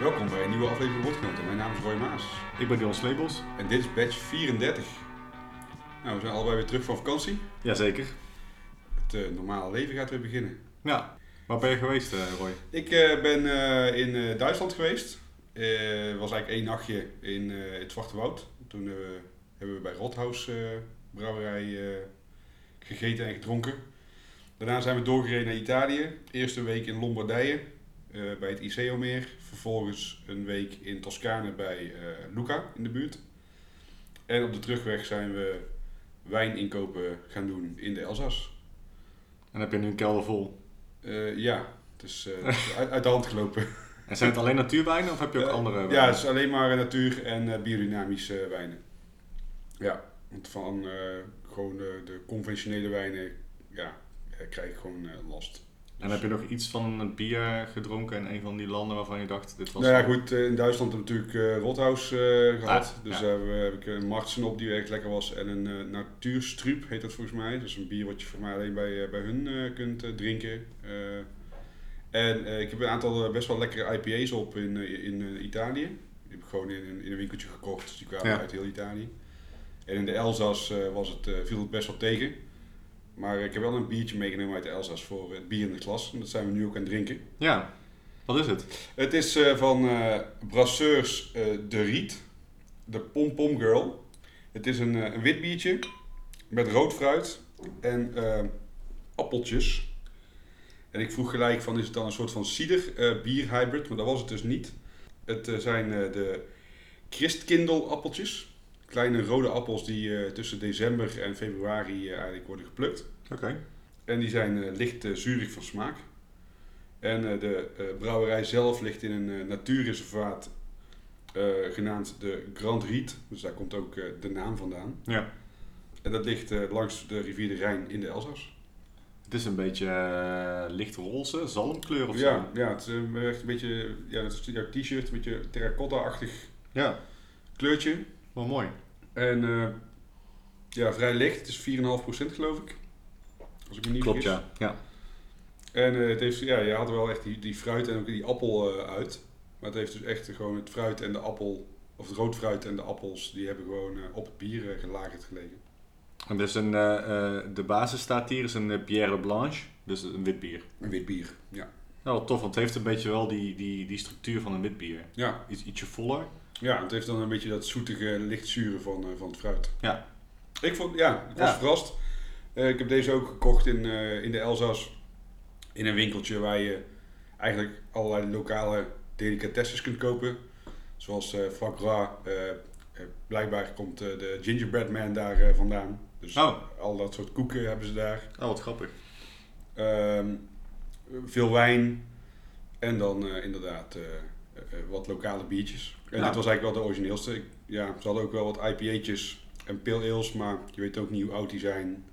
Welkom bij een nieuwe aflevering Wordgenoten. Mijn naam is Roy Maas Ik ben Dion Slebels. en dit is badge 34. Nou, we zijn allebei weer terug van vakantie. Jazeker. Het eh, normale leven gaat weer beginnen. Ja. Waar ben je geweest, eh, Roy? Ik eh, ben in Duitsland geweest. Het was eigenlijk één nachtje in het Zwarte Woud. Toen hebben we bij Rothaus brouwerij gegeten en gedronken. Daarna zijn we doorgereden naar Italië. Eerste week in Lombardije eh, bij het Iseo-meer. Vervolgens een week in Toscane bij eh, Lucca in de buurt. En op de terugweg zijn we wijninkopen gaan doen in de Elzas. En heb je nu een kelder vol? Eh, ja, het is uit, uit de hand gelopen. En zijn het alleen natuurwijnen of heb je ook andere Ja, wijnen? het is alleen maar natuur en biodynamische wijnen. Ja, want van gewoon de, de conventionele wijnen ja, krijg ik gewoon last. En heb je nog iets van een bier gedronken in een van die landen waarvan je dacht, dit was... Nou ja, goed, eh, in Duitsland hebben we natuurlijk eh Rothaus eh, gehad. Ah, dus ja. daar heb, heb ik een Martsen op die echt lekker was. En een uh, Natuurstrup heet dat volgens mij. Dat is een bier wat je voor mij alleen bij, eh, bij hun eh, kunt eh, drinken. Eh, en eh, ik heb een aantal eh, best wel lekkere IPA's op in, eh, in eh, Italië. Die heb ik gewoon in, een- in een winkeltje gekocht. Dus die kwamen Ja. uit heel Italië. En in de Elzas eh, was het, eh, viel het best wel tegen. Maar ik heb wel een biertje meegenomen uit de Elzas voor het bier in de klas. En dat zijn we nu ook aan het drinken. Ja. Wat is het? Het is eh, van eh Brasseurs eh, De Riet, de Pom Pom Girl. Het is een, eh, een wit biertje met rood fruit en eh, appeltjes. En ik vroeg gelijk van is het dan een soort van cider eh, bier hybrid, maar dat was het dus niet. Het eh, zijn eh, de Christkindl appeltjes. Kleine rode appels die eh, tussen december en februari eh, eigenlijk worden geplukt. Oké. En die zijn eh, licht zuurig van smaak. En de brouwerij zelf ligt in een natuurreservaat genaamd de Grand Riet. Dus daar komt ook de naam vandaan. Ja. En dat ligt langs de rivier de Rijn in de Elzas. Het is een beetje licht roze, zalmkleur of Ja, zo. ja, het is echt een beetje, ja, het is jouw t-shirt, een beetje terracotta-achtig Ja. kleurtje. Wel mooi. En eh, ja, vrij licht. Het is 4,5% geloof ik. Als ik me niet Klopt, vergis. ja. Ja. En eh, het heeft, ja, je had er wel echt die, die fruit en ook die appel eh, uit. Maar het heeft dus echt gewoon het fruit en de appel, of het rood fruit en de appels, die hebben gewoon op het bier gelagerd gelegen. En dus een, de basis staat hier, is een Pierre Blanche. Dus een wit bier. Een wit bier, ja. Nou, tof, want het heeft een beetje wel die, die, die structuur van een wit bier. Ja, Iets, ietsje voller. Ja het heeft dan een beetje dat zoetige, lichtzure van, eh, van het fruit. Ja. Ik vond, ja, ik was Ja. verrast. Eh, ik heb deze ook gekocht in, eh, in de Elzas. In een winkeltje waar je eigenlijk allerlei lokale delicatesses kunt kopen. Zoals eh foie blijkbaar komt de gingerbread man daar vandaan. Dus Oh. al dat soort koeken hebben ze daar. Oh, wat grappig. Ehm, veel wijn. En dan inderdaad wat lokale biertjes. En dit was eigenlijk wel de origineelste. Ik- ja, ze hadden ook wel wat IPA'tjes en pale ales, maar je weet ook niet hoe oud die zijn.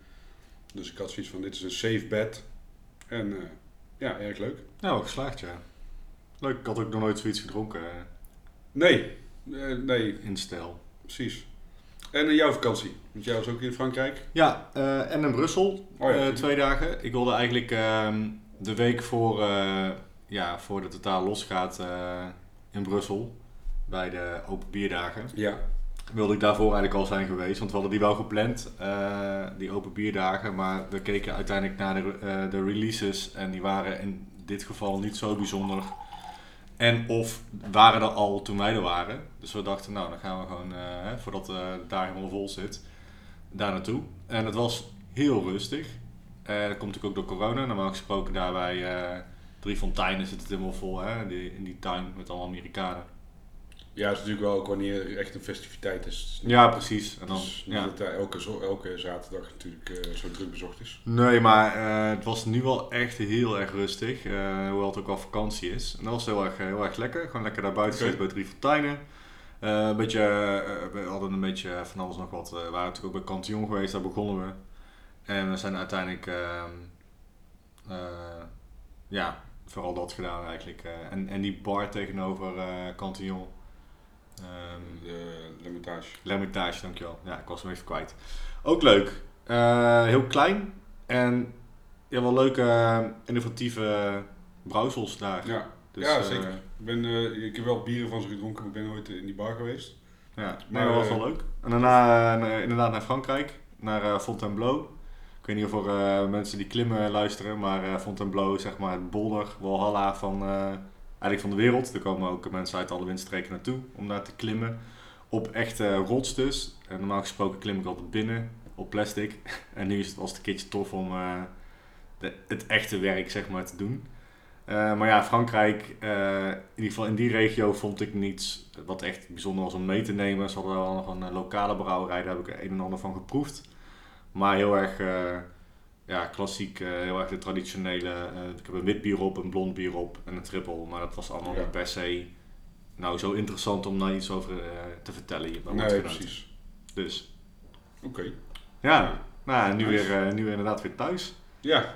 Dus ik had zoiets van, dit is een safe bet. En eh, ja, erg leuk. Nou, geslaagd, ja. Leuk, ik had ook nog nooit zoiets gedronken eh, Nee, eh, nee, in stijl. precies. En jouw vakantie? Want jij was ook in Frankrijk. Ja, en in Brussel, Oh ja. twee dagen. Ik wilde eigenlijk ehm, de week voor, ja, voor de totaal losgaat in Brussel, bij de open bierdagen, Ja. wilde ik daarvoor eigenlijk al zijn geweest. Want we hadden die wel gepland, eh, die open bierdagen. Maar we keken uiteindelijk naar de, eh, de releases en die waren in dit geval niet zo bijzonder. En of waren er al toen wij er waren. Dus we dachten, nou dan gaan we gewoon, eh, voordat de daar helemaal vol zit, daar naartoe. En het was heel rustig. Dat komt natuurlijk ook door corona. Normaal gesproken daar bij eh, Drie Fonteinen zit het helemaal vol. Hè? Die, in die tuin met allemaal Amerikanen. Ja, het is natuurlijk wel ook wanneer er echt een festiviteit is. Ja, precies. En dan, niet ja. dat daar elke, elke zaterdag natuurlijk eh, zo druk bezocht is. Nee, maar eh, het was nu wel echt heel erg rustig. eh, hoewel het ook wel vakantie is. En dat was heel erg, heel erg lekker. Gewoon lekker daar buiten zitten bij Drie Fonteinen. Een beetje, we hadden een beetje van alles nog wat. we waren natuurlijk ook bij Cantillon geweest, daar begonnen we. En we zijn uiteindelijk, ehm, eh, ja, vooral dat gedaan eigenlijk. en, en die bar tegenover Cantillon. Ehm, De Limitage. L'Hermitage, dankjewel. Ja, ik was hem even kwijt. Ook leuk. Eh, heel klein. En ja, wel leuke, eh, innovatieve brouwsels daar. Ja. Dus, ja, eh, zeker. Ik, ben, ik heb wel bieren van ze gedronken, maar ik ben nooit in die bar geweest. Ja, Maar, dat was wel leuk. En daarna inderdaad naar Frankrijk, naar Fontainebleau. Ik weet niet of er eh, mensen die klimmen luisteren, maar Fontainebleau is zeg maar het bolder, Walhalla van, eigenlijk van de wereld. Er komen ook mensen uit alle windstreken naartoe om daar te klimmen. Op echte rots dus. En normaal gesproken klim ik altijd binnen op plastic. En nu is het, het een keertje tof om eh, het echte werk zeg maar te doen. Eh, maar ja, Frankrijk, eh, in ieder geval in die regio vond ik niets wat echt bijzonder was om mee te nemen. Ze hadden wel nog een eh, lokale brouwerij, daar heb ik een en ander van geproefd. Maar heel erg eh, ja, klassiek, eh, heel erg de traditionele. eh, ik heb een wit bier op, een blond bier op en een triple. Maar dat was allemaal Ja. niet per se nou, zo interessant om daar iets over eh, te vertellen hier bij nee, precies. Dus Oké. ja, nou, nu, Nice. weer, nu weer inderdaad weer thuis. Ja.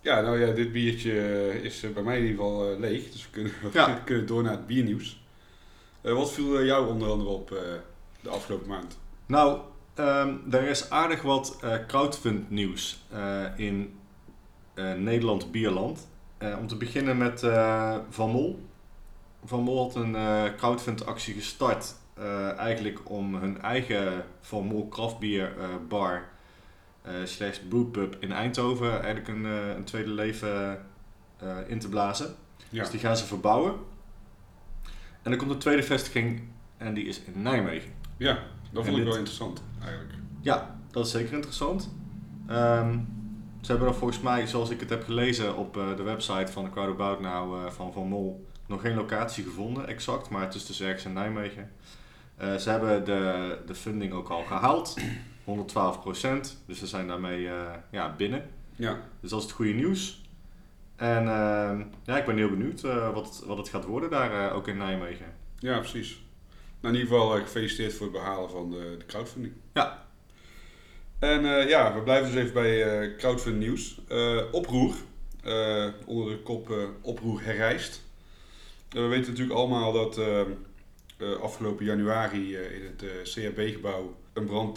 Ja, nou ja, dit biertje is bij mij in ieder geval leeg. Dus we kunnen, Ja. we kunnen door naar het biernieuws. Wat viel jou onder andere op de afgelopen maand? Nou, ehm, er is aardig wat eh crowdfund nieuws eh, in eh, Nederland Bierland. Om te beginnen met Van Mol. Van Mol had een crowdfund actie gestart. eigenlijk om hun eigen Van Mol kraftbier bar slash brewpub in Eindhoven eigenlijk een, een tweede leven in te blazen. Ja. Dus die gaan ze verbouwen. En er komt een tweede vestiging en die is in Nijmegen. Ja, dat En vond ik dit- wel interessant eigenlijk. Ja, dat is zeker interessant. Ehm, ze hebben er volgens mij, zoals ik het heb gelezen op eh, de website van de Crowd About Now eh, van Van Mol, nog geen locatie gevonden, exact, maar het is dus ergens in Nijmegen. Eh, ze hebben de, de funding ook al gehaald, 112% dus ze zijn daarmee ja, binnen. Ja, Dus dat is het goede nieuws. En ehm, ja, ik ben heel benieuwd wat, het, wat het gaat worden daar, ook in Nijmegen. ja precies. Nou, in ieder geval eh, gefeliciteerd voor het behalen van de, de crowdfunding. Ja. En eh, ja, we blijven dus even bij crowdfund nieuws. Oproer, onder de kop oproer herrijst. We weten natuurlijk allemaal dat afgelopen januari in het CHB-gebouw een brand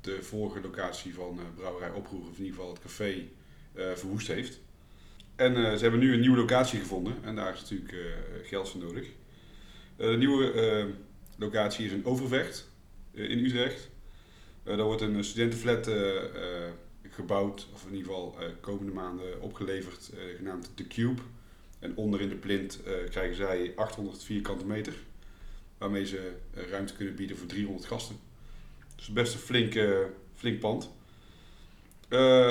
de vorige locatie van brouwerij Oproer, of in ieder geval het café, verwoest heeft. En ze hebben nu een nieuwe locatie gevonden en daar is natuurlijk geld voor nodig. Eh, de nieuwe eh, locatie is in Overvecht eh, in Utrecht. Daar wordt een studentenflat gebouwd, of in ieder geval komende maanden opgeleverd, genaamd The Cube. En onder in de plint krijgen zij 800 vierkante meter, waarmee ze ruimte kunnen bieden voor 300 gasten. Dus best een flink, flink pand.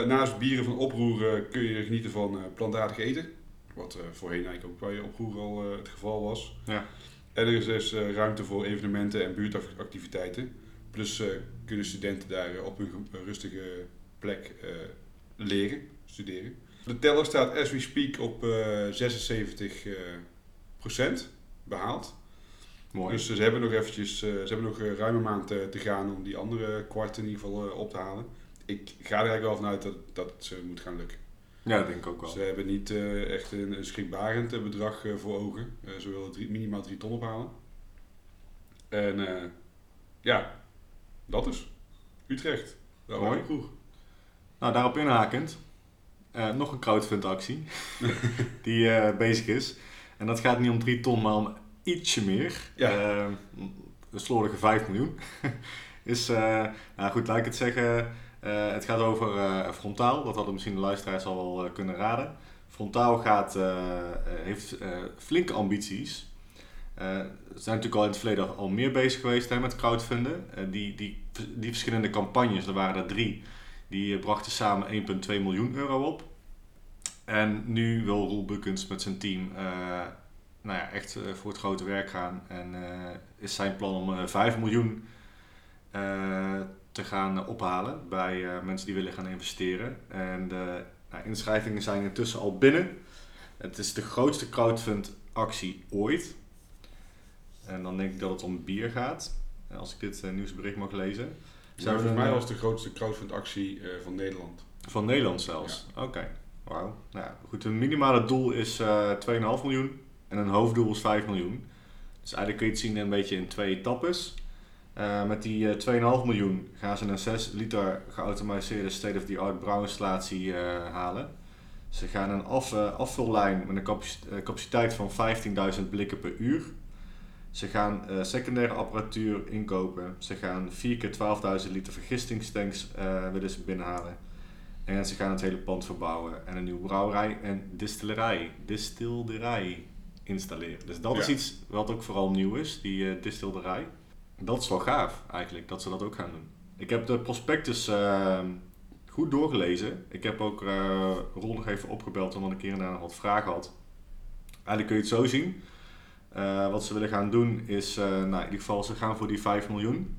Naast bieren van oproer kun je genieten van plantaardig eten. Wat voorheen eigenlijk ook bij oproer al het geval was. Ja. En er is dus ruimte voor evenementen en buurtactiviteiten. Plus eh, kunnen studenten daar eh, op hun ge- rustige plek leren, studeren. De teller staat as we speak op eh 76 eh, procent behaald. Mooi. Dus ze hebben nog eventjes, ze hebben nog ruim een maand te gaan om die andere kwart in ieder geval op te halen. Ik ga er eigenlijk wel vanuit dat, dat het ze moet gaan lukken. Ja, dat denk ik ook wel. Ze hebben niet eh, echt een, een schrikbarend eh, bedrag eh, voor ogen. Eh, ze willen drie, minimaal 3 ton ophalen. En ja, dat is Utrecht. Daar Mooi. vroeg. Nou, daarop inhakend, nog een crowdfund actie die bezig is. En dat gaat niet om 3 ton, maar om ietsje meer. Ja. Een slordige 5 miljoen. is, nou goed, laat ik het zeggen. Eh, het gaat over eh, Frontaal. Dat hadden misschien de luisteraars al wel eh, kunnen raden. Frontaal gaat, heeft flinke ambities. Ze zijn natuurlijk al in het verleden al meer bezig geweest hè, met crowdfunden. Die, die, die verschillende campagnes, er waren er drie. Die brachten samen 1,2 miljoen euro op. En nu wil Roel Bukkens met zijn team nou ja, echt voor het grote werk gaan. En is zijn plan om eh 5 miljoen te gaan ophalen bij eh, mensen die willen gaan investeren. En de nou, inschrijvingen zijn intussen al binnen. Het is de grootste crowdfund actie ooit. En dan denk ik dat het om bier gaat. eh, Als ik dit eh, nieuwsbericht mag lezen. Hebben volgens mij was de grootste crowdfund actie eh, van Nederland. van Nederland zelfs? Oké, wauw. Nou ja, goed, een minimale doel is eh 2,5 miljoen en een hoofddoel is 5 miljoen. Dus eigenlijk kun je het zien een beetje in twee etappes. Eh, met die eh 2,5 miljoen gaan ze een 6 liter geautomatiseerde state-of-the-art brouwinstallatie eh, halen. Ze gaan een af, afvullijn met een capaciteit van 15.000 blikken per uur. Ze gaan secundaire apparatuur inkopen. Ze gaan 4 keer 12.000 liter vergistingstanks willen ze binnenhalen. En ze gaan het hele pand verbouwen en een nieuwe brouwerij en distillerij, distillerij installeren. Dus dat is iets wat ook vooral nieuw is, die distillerij. Dat is wel gaaf eigenlijk, dat ze dat ook gaan doen. Ik heb de prospectus ehm, goed doorgelezen. Ik heb ook uh, Ron nog even opgebeld omdat ik hier en daar nog wat vragen had. Eigenlijk kun je het zo zien. Uh, wat ze willen gaan doen is, uh, nou, in ieder geval, ze gaan voor die 5 miljoen.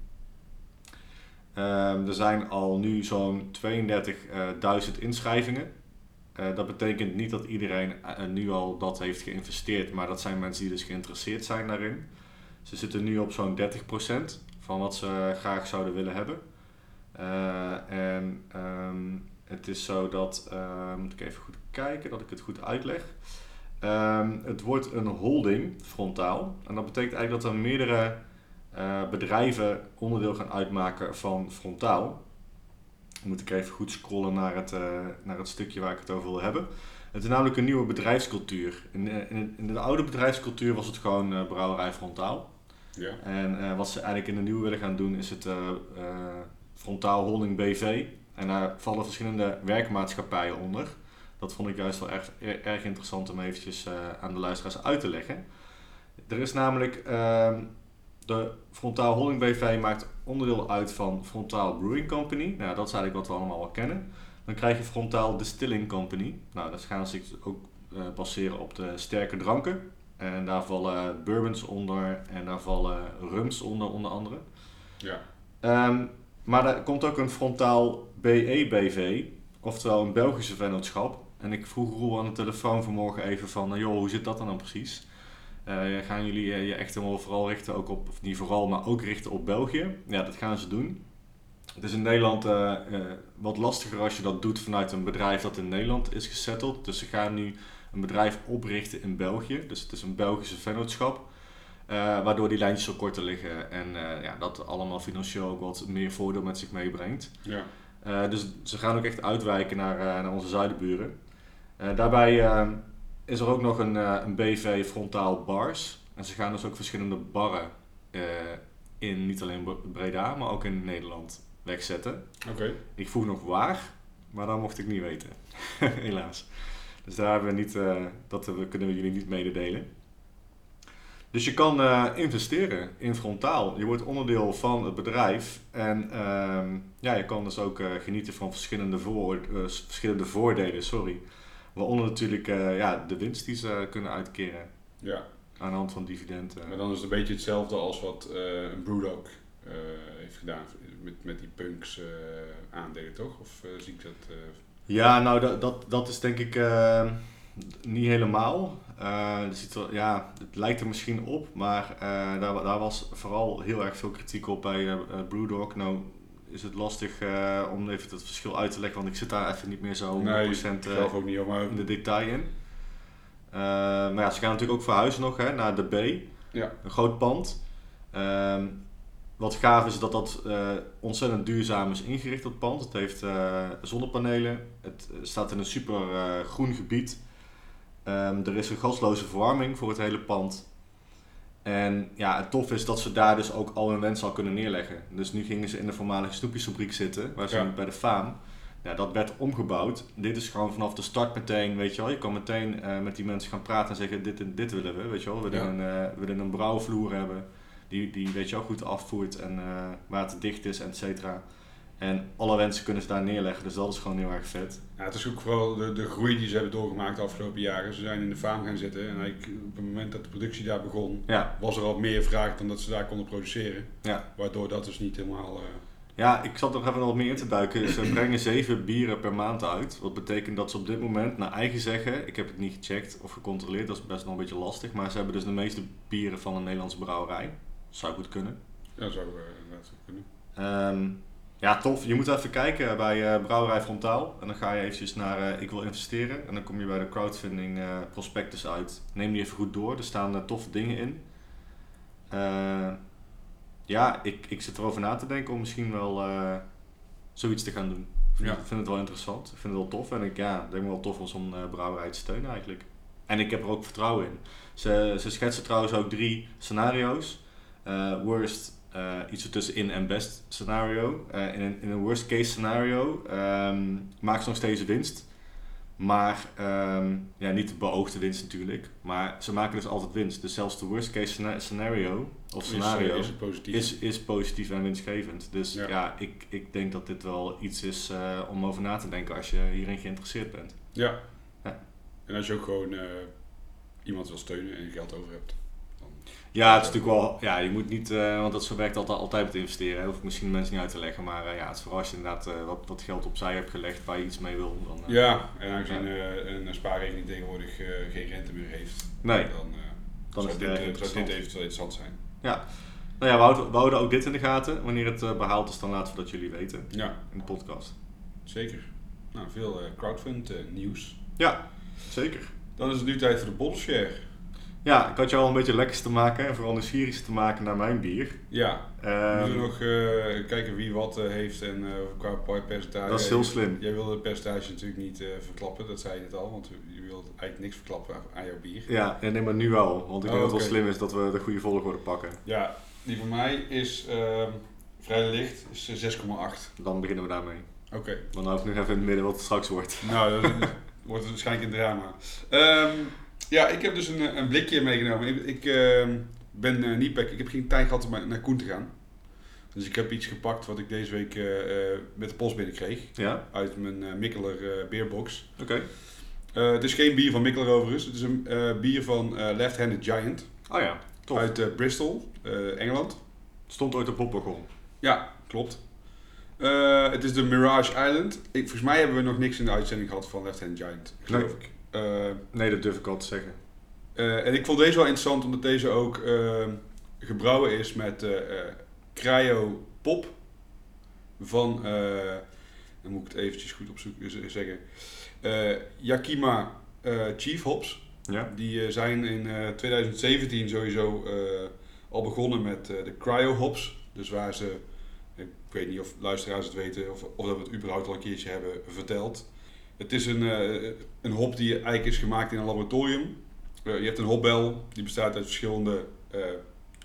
Um, er zijn al nu zo'n 32.000 inschrijvingen. dat betekent niet dat iedereen nu al dat heeft geïnvesteerd, maar dat zijn mensen die dus geïnteresseerd zijn daarin. Ze zitten nu op zo'n 30% van wat ze graag zouden willen hebben. Uh, en um, het is zo dat, uh, moet ik even goed kijken dat ik het goed uitleg. Um, het wordt een holding frontaal. En dat betekent eigenlijk dat er meerdere uh, bedrijven onderdeel gaan uitmaken van frontaal. Moet ik even goed scrollen naar het, naar het stukje waar ik het over wil hebben. Het is namelijk een nieuwe bedrijfscultuur. In, in, in de oude bedrijfscultuur was het gewoon brouwerij frontaal. Ja. En wat ze eigenlijk in de nieuwe willen gaan doen is het Frontaal Holding BV. En daar vallen verschillende werkmaatschappijen onder. Dat vond ik juist wel erg, erg interessant om eventjes aan de luisteraars uit te leggen. Er is namelijk uh, de Frontaal Holding BV maakt onderdeel uit van Frontaal Brewing Company. Nou, dat is eigenlijk wat we allemaal wel kennen. Dan krijg je Frontaal Distilling Company. Nou, dat gaan zich ook baseren op de sterke dranken. En daar vallen bourbons onder en daar vallen rums onder, onder andere. Ja. Um, maar er komt ook een frontaal BE-BV, oftewel een Belgische vennootschap. En ik vroeg Roel aan de telefoon vanmorgen even van, joh, hoe zit dat dan, dan precies? Uh, gaan jullie uh, je echt helemaal vooral richten ook op, of niet vooral, maar ook richten op België? Ja, dat gaan ze doen. Het is in Nederland uh, wat lastiger als je dat doet vanuit een bedrijf dat in Nederland is gesetteld. Dus ze gaan nu een bedrijf oprichten in België. Dus het is een Belgische vennootschap. Uh, waardoor die lijntjes zo korter liggen en uh, ja, dat allemaal financieel ook wat meer voordeel met zich meebrengt. Ja. Uh, dus ze gaan ook echt uitwijken naar, naar onze zuidenburen. daarbij is er ook nog een, een BV frontaal bars. En ze gaan dus ook verschillende barren in niet alleen Breda, maar ook in Nederland wegzetten. Oké. Ik vroeg nog waar, maar dat mocht ik niet weten. Helaas. Dus daar hebben we niet, dat kunnen we jullie niet mededelen. Dus je kan uh, investeren in frontaal. Je wordt onderdeel van het bedrijf. En uh, ja, je kan dus ook uh, genieten van verschillende, voor, verschillende voordelen. Sorry. Waaronder natuurlijk ja, de winst die ze kunnen uitkeren. Ja. Aan de hand van dividenden. Maar dan is het een beetje hetzelfde als wat een Brewdog heeft gedaan. Met, met die punks aandelen toch? Of zie ik dat... Ja, nou dat, dat, dat is denk ik niet helemaal. Uh, er ja, het lijkt er misschien op, maar uh, daar, daar was vooral heel erg veel kritiek op bij uh, Brewdog. Nou is het lastig om even het verschil uit te leggen, want ik zit daar even niet meer zo 100% nee, ook niet, in de detail in. maar ja, ze gaan natuurlijk ook verhuizen nog hè, naar de B, ja. een groot pand. Ehm, wat gaaf is dat dat ontzettend duurzaam is ingericht, dat pand. Het heeft zonnepanelen, het staat in een super groen gebied. Um, er is een gasloze verwarming voor het hele pand. En ja, het tof is dat ze daar dus ook al hun wensen al kunnen neerleggen. Dus nu gingen ze in de voormalige snoepjesfabriek zitten, waar ze nu bij de faam. Ja, dat werd omgebouwd. Dit is gewoon vanaf de start meteen, weet je wel. Je kan meteen met die mensen gaan praten en zeggen, dit en dit willen we, weet je wel. We willen, een, we willen een brouwvloer hebben, die, die weet je wel, goed afvoert en uh, waterdicht is, et cetera. En alle wensen kunnen ze daar neerleggen, dus dat is gewoon heel erg vet. Ja, het is ook vooral de, de groei die ze hebben doorgemaakt de afgelopen jaren. Ze zijn in de faam gaan zitten en op het moment dat de productie daar begon, ja. was er al meer vraag dan dat ze daar konden produceren. Ja. Waardoor dat dus niet helemaal... Uh... Ja, ik zat nog even wat meer in te duiken. Ze brengen zeven bieren per maand uit. Wat betekent dat ze op dit moment, naar eigen zeggen, ik heb het niet gecheckt of gecontroleerd, dat is best nog een beetje lastig. Maar ze hebben dus de meeste bieren van een Nederlandse brouwerij. Zou goed kunnen. Ja, zou uh, inderdaad kunnen. Um, ja, tof. Je moet even kijken bij uh, Brouwerij Frontaal. En dan ga je eventjes naar uh, Ik wil investeren. En dan kom je bij de crowdfunding uh, prospectus uit. Neem die even goed door. Er staan toffe dingen in. ja, ik, ik zit erover na te denken om misschien wel zoiets te gaan doen. Ik vind, Ja. vind het wel interessant. Ik vind het wel tof. En ik ja, denk wel tof om zo'n eh, brouwerij te steunen eigenlijk. En ik heb er ook vertrouwen in. Ze, ze schetsen trouwens ook drie scenario's. Eh, worst, eh, iets ertussenin en best scenario. Eh, in, een, in een worst case scenario ehm maken ze nog steeds winst. Maar ehm, ja, niet de beoogde winst natuurlijk. Maar ze maken dus altijd winst. Dus zelfs de worst case scena- scenario of scenario is positief? is, is positief en winstgevend. Dus Ja. ja, ik, ik denk dat dit wel iets is om over na te denken als je hierin geïnteresseerd bent. Ja. Ja. En als je ook gewoon iemand wil steunen en geld over hebt. Ja, het is natuurlijk wel, ja, je moet niet, eh, want dat zo werkt altijd, altijd met investeren. Hè. Hoef ik misschien mensen niet uit te leggen, maar eh, ja, het is vooral als je inderdaad eh, wat, wat geld opzij hebt gelegd waar je iets mee wil. Dan, ja, en aangezien een spaarrekening tegenwoordig geen rente meer heeft, Nee, dan, dan zou, is het dit, zou interessant. dit eventueel interessant zijn. Nou ja, we houden, we houden ook dit in de gaten. Wanneer het eh, behaald is, dan laten we dat jullie weten Ja, in de podcast. zeker. Nou, veel crowdfund nieuws. Ja, zeker. Dan is het nu tijd voor de bottle share. Ja, ik had jou al een beetje lekkers te maken en vooral nieuwsgierig te maken naar mijn bier. Ja, we Ehm, moeten nog eh, kijken wie wat eh, heeft en eh, qua percentage. dat is heel slim. Jij wilde het percentage natuurlijk niet verklappen, dat zei je net al, want je wilde eigenlijk niks verklappen aan jouw bier. Ja, nee, maar nu wel. Want ik Oh, denk dat het wel slim is dat we de goede volgorde pakken. Ja, die van mij is ehm, vrij licht, is eh, 6,8. Dan beginnen we daarmee. Oké, Dan hou ik nog even in het midden wat het straks wordt. nou, dat wordt het waarschijnlijk een drama. Ehm, ja, ik heb dus een, een blikje meegenomen. Ik, ik ehm, ben eh, niet back, ik heb geen tijd gehad om naar Koen te gaan. Dus ik heb iets gepakt wat ik deze week eh, eh, met de post binnenkreeg. Ja? Uit mijn eh, Mikkeler eh, beerbox. Oké. Eh, het is geen bier van Mikkeler overigens. Het is een eh, bier van eh, Left Handed Giant. Oh ja, tof. Uit eh, Bristol, eh, Engeland. Stond ooit op Popwagon. Ja, klopt. Eh, het is de Mirage Island. Ik, volgens mij hebben we nog niks in de uitzending gehad van Left Handed Giant. Geloof ik. Eh, Nee, dat durf ik al te zeggen. eh, en ik vond deze wel interessant omdat deze ook eh, gebrouwen is met eh Cryo Pop. Van, dan moet ik het eventjes goed opzoeken zeggen. Yakima Chief Hops. Ja? Die zijn in eh, 2017 sowieso al begonnen met de cryo hops. Dus waar ze, ik weet niet of luisteraars het weten of, of dat we het überhaupt al een keertje hebben verteld. Het is een, eh, een hop die eigenlijk is gemaakt in een laboratorium. Eh, je hebt een hopbel, die bestaat uit verschillende eh,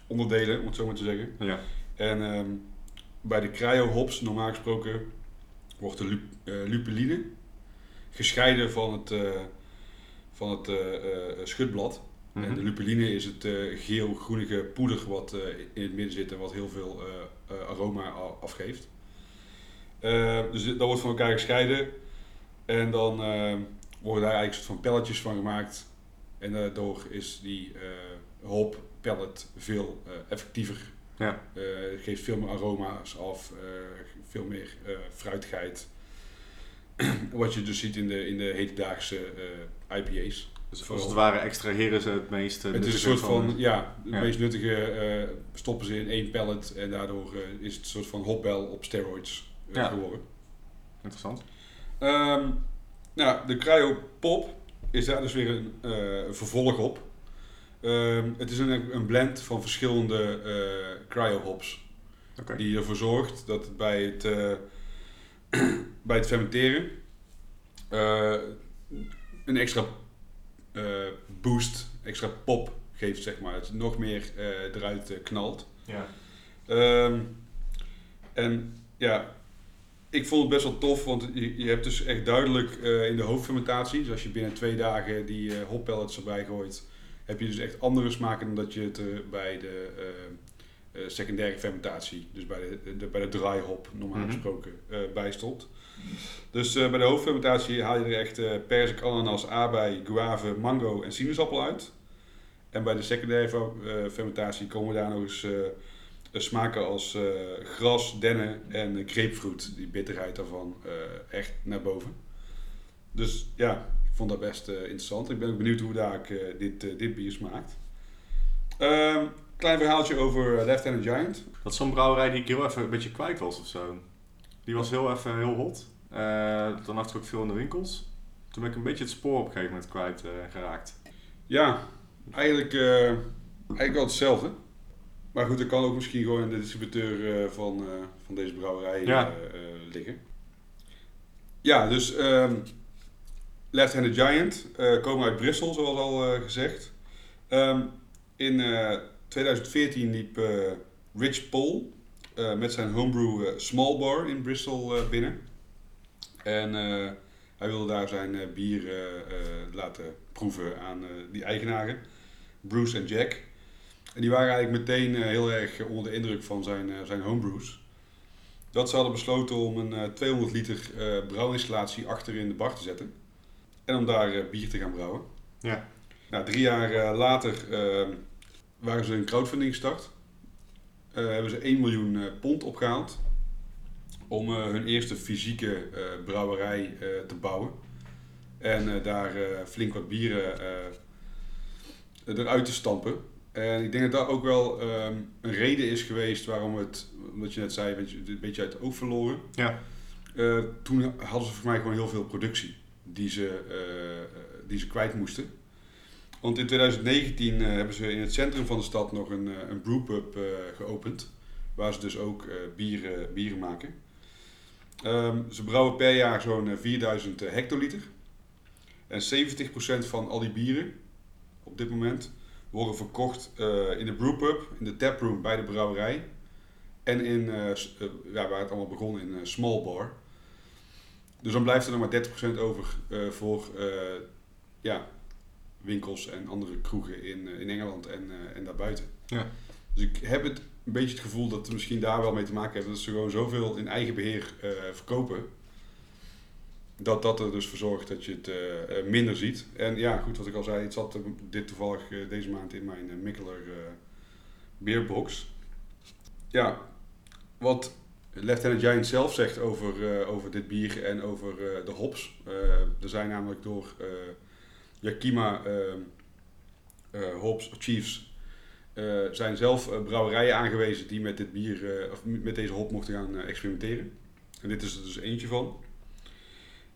onderdelen, om het zo maar te zeggen. Ja. En ehm, bij de cryo hops, normaal gesproken, wordt de lu- eh, lupuline gescheiden van het, van het schutblad. En de Mhm. lupuline is het geel-groenige poeder wat in het midden zit en wat heel veel aroma afgeeft. Dus dat wordt van elkaar gescheiden. En dan eh, worden daar eigenlijk soort van pelletjes van gemaakt. En daardoor is die eh hop pellet veel eh, effectiever. Ja. Eh, het geeft veel meer aroma's af, eh, veel meer eh, fruitigheid. Wat je dus ziet in de, in de hedendaagse eh, IPA's. Dus als het ware extraheren ze het meest eh, Het is een soort van, ja, het Ja. meest nuttige eh, stoppen ze in één pellet en daardoor eh, is het een soort van hopbel op steroids eh, Ja. geworden. Interessant. Ehm, nou, de Cryo Pop is daar dus weer een eh, vervolg op. Ehm, het is een, een blend van verschillende eh cryo hops. Oké. Die ervoor zorgt dat het bij het, eh, bij het fermenteren een extra boost, extra pop geeft, zeg maar. Het nog meer eruit knalt. Ja. Ehm, en ja, ik vond het best wel tof, want je, je hebt dus echt duidelijk eh, in de hoofdfermentatie, dus als je binnen twee dagen die eh hoppellets erbij gooit, heb je dus echt andere smaken dan dat je het eh, bij de secundaire fermentatie, dus bij de, de, bij de dry hop normaal Mhm. gesproken, eh bij stopt. Dus bij de hoofdfermentatie haal je er echt perzik, ananas, aardbei, guave, mango en sinaasappel uit. En bij de secundaire fer- fermentatie komen daar nog eens smaken als eh, gras, dennen en eh, grapefruit. Die bitterheid daarvan eh, echt naar boven. Dus ja, ik vond dat best eh, interessant. Ik ben ook benieuwd hoe daar ik, eh, dit, eh, dit bier smaakt. Ehm, klein verhaaltje over eh, Left Handed Giant. Dat is zo'n brouwerij die ik heel even een beetje kwijt was of zo. Die was heel even heel hot. Eh, dan had ik ook veel in de winkels. Toen ben ik een beetje het spoor op een gegeven moment kwijt eh, geraakt. Ja, eigenlijk, eh, eigenlijk wel hetzelfde. Maar goed, dat kan ook misschien gewoon in de distributeur eh, van, eh, van deze brouwerij Ja. eh, liggen. Ja, dus ehm Left Handed Giant komen uit Brussel, zoals al gezegd. Ehm, in eh, 2014 liep Rich Paul met zijn homebrew Small Bar in Bristol binnen. En hij wilde daar zijn bier laten proeven aan die eigenaren, Bruce en Jack. En die waren eigenlijk meteen eh, heel erg onder de indruk van zijn, eh, zijn homebrews. Dat ze hadden besloten om een eh, 200 liter eh brouwinstallatie achter in de bar te zetten. En om daar bier te gaan brouwen. Ja. Nou, drie jaar later waren ze een crowdfunding gestart. Hebben ze 1 miljoen pond opgehaald. Om hun eerste fysieke brouwerij te bouwen. En daar flink wat bieren eruit te stampen. En ik denk dat dat ook wel ehm, een reden is geweest waarom het, omdat je net zei, weet je, een beetje uit het oog verloren. Ja. Eh, toen hadden ze voor mij gewoon heel veel productie die ze, eh, die ze kwijt moesten. Want in 2019 eh, hebben ze in het centrum van de stad nog een, een brewpub geopend. Waar ze dus ook bieren, bieren maken. Ehm, ze brouwen per jaar zo'n eh, 4000 hectoliter. En 70% van al die bieren op dit moment worden verkocht eh, in de brewpub, in de taproom bij de brouwerij. En in, eh, eh, ja, waar het allemaal begon, in small bar. Dus dan blijft er nog maar 30% over voor ja, winkels en andere kroegen in, in Engeland en, en daarbuiten. Ja. Dus ik heb het een beetje het gevoel dat het misschien daar wel mee te maken heeft dat ze gewoon zoveel in eigen beheer eh, verkopen. Dat dat er dus voor zorgt dat je het eh, eh, minder ziet. En ja, goed, wat ik al zei, het zat dit toevallig eh, deze maand in mijn uh, Mikkeler beerbox. Ja, wat Handed Giant zelf zegt over, over dit bier en over de hops. Er zijn namelijk door Yakima Hops Chiefs zijn zelf brouwerijen aangewezen die met dit bier of met deze hop mochten gaan experimenteren. En dit is er dus eentje van.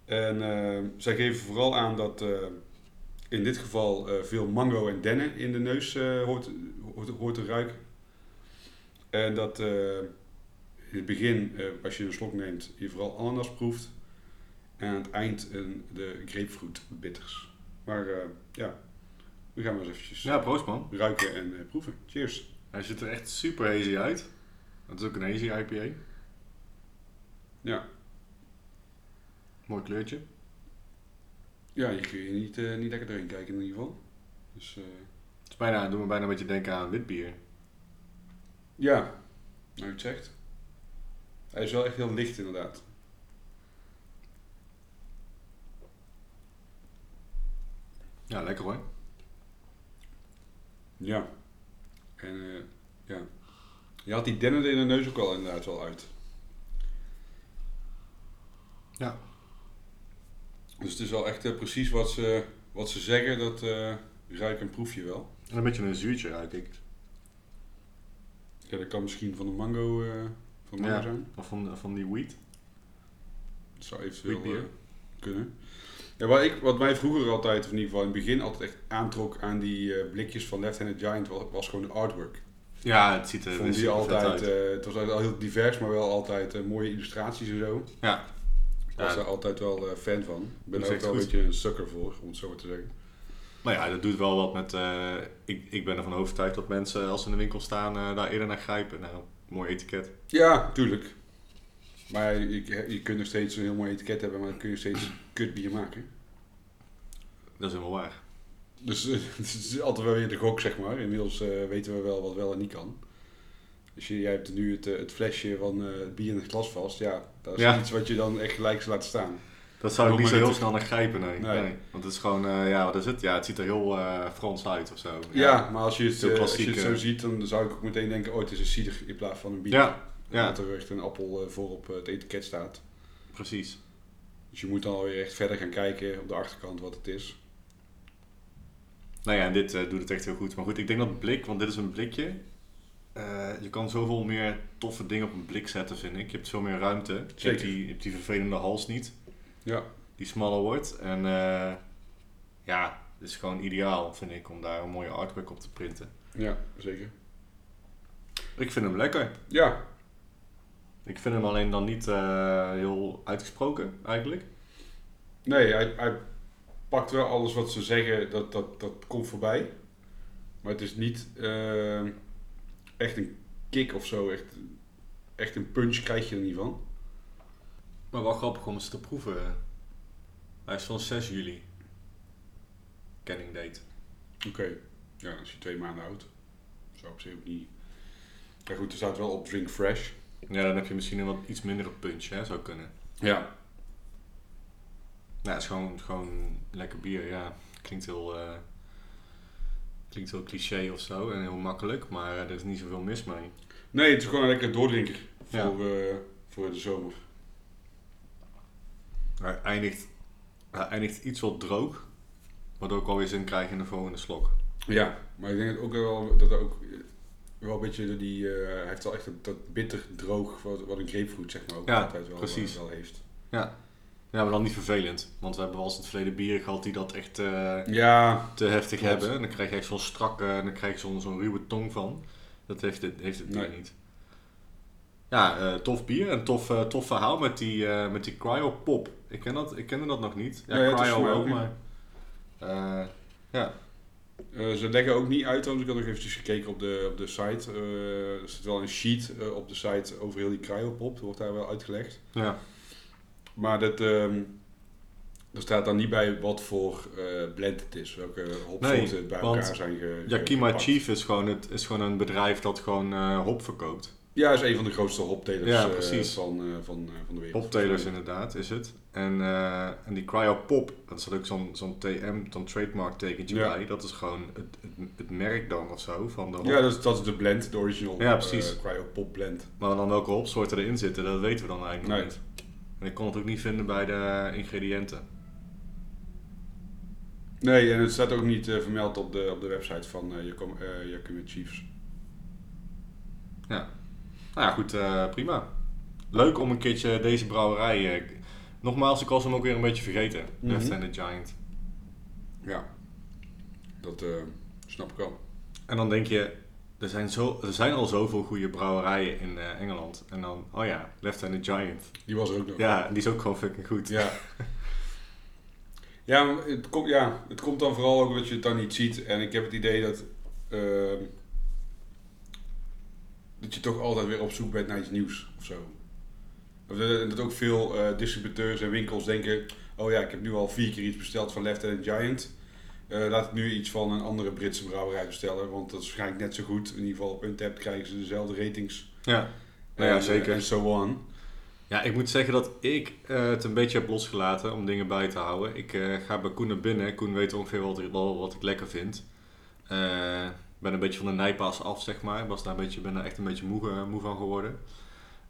En eh, zij geven vooral aan dat eh, in dit geval eh, veel mango en dennen in de neus hoort, hoort, hoort te ruiken. En dat in het begin, als je een slok neemt, je vooral ananas proeft. En aan het eind een, de grapefruit bitters. Maar ja, we gaan maar eens eventjes Ja, proost man. ruiken en proeven. Cheers. Hij ziet er echt super hazy uit. Het is ook een hazy IPA. Ja, Mooi kleurtje. ja je kun je niet, eh, niet lekker doorheen kijken in ieder geval. Dus eh, Het is bijna, doet me bijna een beetje denken aan wit bier. ja, nou je het zegt. Hij is wel echt heel licht inderdaad. Ja, lekker hoor. Ja. En eh, ja. Je had die dennen in de neus ook al inderdaad wel uit. Ja. Dus het is wel echt eh, precies wat ze, wat ze zeggen, dat eh ruik en proef je wel. En een beetje een zuurtje ruik ik. Ja, dat kan misschien van de mango, eh, van mango Ja. zijn. Of van, van die wheat. Dat zou eventueel kunnen. Ja, wat, ik, wat mij vroeger altijd, of in ieder geval in het begin, altijd echt aantrok aan die eh, blikjes van Left Handed Giant, was, was gewoon de artwork. Ja, het ziet er Ik vond die altijd, uit. eh, het was altijd al heel divers, maar wel altijd mooie illustraties en zo. Ja. Ik was daar altijd wel eh, fan van. Ik ben er ook wel een beetje een sucker voor, om het zo maar te zeggen. Maar ja, dat doet wel wat met... eh, ik, ik ben ervan overtuigd dat mensen als ze in de winkel staan eh, daar eerder naar grijpen. Nou, mooi etiket. Ja, tuurlijk. Maar je, je kunt nog steeds een heel mooi etiket hebben, maar dan kun je steeds kut bier maken. Dat is helemaal waar. Dus eh, het is altijd wel weer de gok, zeg maar. Inmiddels eh, weten we wel wat wel en niet kan. Dus je, jij hebt nu het, eh, het flesje van eh, het bier in het glas vast. Ja, dat is Ja. iets wat je dan echt gelijk laat staan. Dat zou ik niet zo heel snel naar grijpen, nee. Nee. nee. Want het is gewoon, eh, ja, wat is het? Ja, het ziet er heel eh, Frans uit of zo. Ja, maar als je, het, Zo als je klassiek, het zo ziet, dan zou ik ook meteen denken, oh, het is een cider in plaats van een bier. Ja, ja. Dat er echt een appel eh, voor op het etiket staat. precies. Dus je moet dan alweer echt verder gaan kijken op de achterkant wat het is. Nou ja, en dit eh, doet het echt heel goed. Maar goed, ik denk dat blik, want dit is een blikje. Eh, je kan zoveel meer toffe dingen op een blik zetten, vind ik. Je hebt veel meer ruimte. Je hebt, die, je hebt die vervelende hals niet, Ja, die smaller wordt. En eh, ja, het is gewoon ideaal, vind ik, om daar een mooie artwork op te printen. ja, zeker. Ik vind hem lekker. Ja, Ik vind hem alleen dan niet eh, heel uitgesproken, eigenlijk. Nee, hij, hij pakt wel alles wat ze zeggen, dat, dat, dat komt voorbij. Maar het is niet echt een kick of zo. Echt, echt een punch krijg je er niet van. Maar wel grappig om eens te proeven. Hij is van 6 juli. Canning date. Oké. Ja, als je twee maanden oud. Zou op zich ook niet... Ja goed, er staat wel op drink fresh. Ja, dan heb je misschien een wat iets mindere punch, hè, zou kunnen. Ja. Nou, het is gewoon, gewoon lekker bier, ja. Klinkt heel, eh, klinkt heel cliché of zo en heel makkelijk, maar er is niet zoveel mis mee. Nee, het is gewoon een lekker doordrinker Ja. voor, eh, voor de zomer. Hij eindigt, hij eindigt iets wat droog, waardoor ik alweer zin krijg in de volgende slok. Ja, maar ik denk ook wel dat er ook eh, wel een beetje door die... eh, hij heeft wel echt dat, dat bitter droog wat, wat een grapefruit zeg maar ook Ja, altijd wel, precies. eh, wel heeft. Ja. Ja, maar dan niet vervelend, want we hebben wel eens in het verleden bieren gehad die dat echt eh, Ja, te heftig Klopt. hebben. En dan krijg je echt zo'n strakke, en dan krijg je zo'n zo'n ruwe tong van. Dat heeft het, heeft het bier Nee. niet. Ja, eh, tof bier en tof, eh, tof verhaal met die, met die cryo pop. Ik, ken dat, ik kende dat nog niet. Ja, Nee, cryo voor mij ook, maar... ja, ze leggen ook niet uit, want ik had nog eventjes gekeken op de, op de site. Er zit wel een sheet op de site over heel die cryopop, dat wordt daar wel uitgelegd. ja. Maar dat, ehm, er staat dan niet bij wat voor eh, blend het is, welke hopsoorten Nee, bij elkaar zijn ge, Yakima gepakt. Chief is gewoon, het, is gewoon een bedrijf dat gewoon eh, hop verkoopt. Ja, is een van de grootste hoptelers Ja, eh, van, van, van de wereld. Hoptelers inderdaad, is het. En, en die cryo pop, dat is ook zo'n zo'n TM, zo'n trademark tekentje Ja. bij. Dat is gewoon het, het, het merk dan of zo van de hop. Ja, dat is, dat is de blend, de original Ja, precies. cryopop blend. Maar dan welke hopsoorten erin zitten, dat weten we dan eigenlijk Nee. niet. En ik kon het ook niet vinden bij de ingrediënten. Nee, en het staat ook niet eh, vermeld op de, op de website van eh, Yakima Chiefs. Nou ja, goed, prima. Leuk om een keertje deze brouwerij... nogmaals, ik was hem ook weer een beetje vergeten. Left Handed Giant. Ja, dat snap ik wel. En dan denk je, er zijn, zo, er zijn al zoveel goede brouwerijen in eh, Engeland. En dan, oh ja, Left Handed Giant. Die was er ook nog. Ja, die is ook gewoon fucking goed. Ja. Ja, het, komt, ja, het komt dan vooral ook omdat je het dan niet ziet. En ik heb het idee dat, ehm, dat je toch altijd weer op zoek bent naar iets nieuws of zo. Dat ook veel eh, distributeurs en winkels denken: oh ja, ik heb nu al vier keer iets besteld van Left Hand Giant. Eh, laat ik nu iets van een andere Britse brouwerij bestellen, want dat is waarschijnlijk net zo goed. In ieder geval op Untappd krijgen ze dezelfde ratings. Ja, nou ja, En, zeker. En so on. Ja, ik moet zeggen dat ik eh, het een beetje heb losgelaten om dingen bij te houden. Ik eh, ga bij Koen naar binnen. Koen weet ongeveer wat ik, wel wat ik lekker vind. Eh, ben een beetje van de nijpaas af, zeg maar. Ik was daar een beetje, ben daar echt een beetje moe, eh, moe van geworden.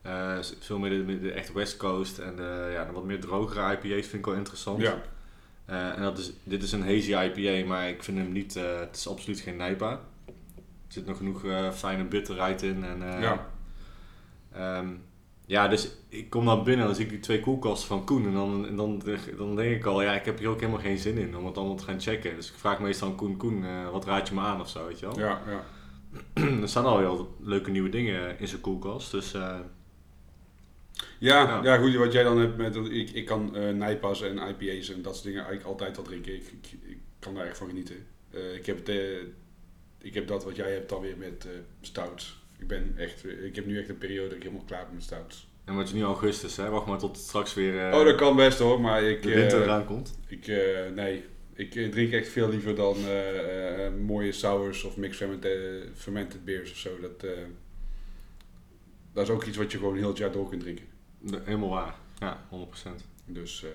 Eh, veel meer de, de echt West Coast en de, ja, de wat meer drogere IPA's vind ik wel interessant. Ja, Eh, en dat is, dit is een hazy IPA, maar ik vind hem niet, eh, het is absoluut geen Nijpa. Er zit nog genoeg eh, fijne bitterheid in. En, eh, ja. Ehm, ja, dus ik kom dan binnen en dan zie ik die twee koelkasten van Koen. En dan, en dan, dan denk ik al, ja, ik heb hier ook helemaal geen zin in om het allemaal te gaan checken. Dus ik vraag meestal aan Koen, Koen, eh, wat raad je me aan of zo, weet je wel? ja, ja. er staan al wel leuke nieuwe dingen in zijn koelkast, dus eh, Ja, Ja. ja. goed, wat jij dan hebt met, ik, ik kan eh Nijpas en IPA's en dat soort dingen eigenlijk altijd al drinken. Ik, ik, ik kan daar echt van genieten. Eh, ik, heb het, eh, ik heb dat wat jij hebt dan weer met stouts. Ik ben echt, ik heb nu echt een periode dat ik helemaal klaar ben met stouts. en wat is nu augustus, hè? Wacht maar tot het straks weer oh, dat kan best hoor, maar ik, de winter eraan komt. ik nee, ik drink echt veel liever dan mooie sours of mixed fermented, fermented beers of zo. Dat, dat is ook iets wat je gewoon heel het jaar door kunt drinken. De- Helemaal waar, ja, 100%. Dus eh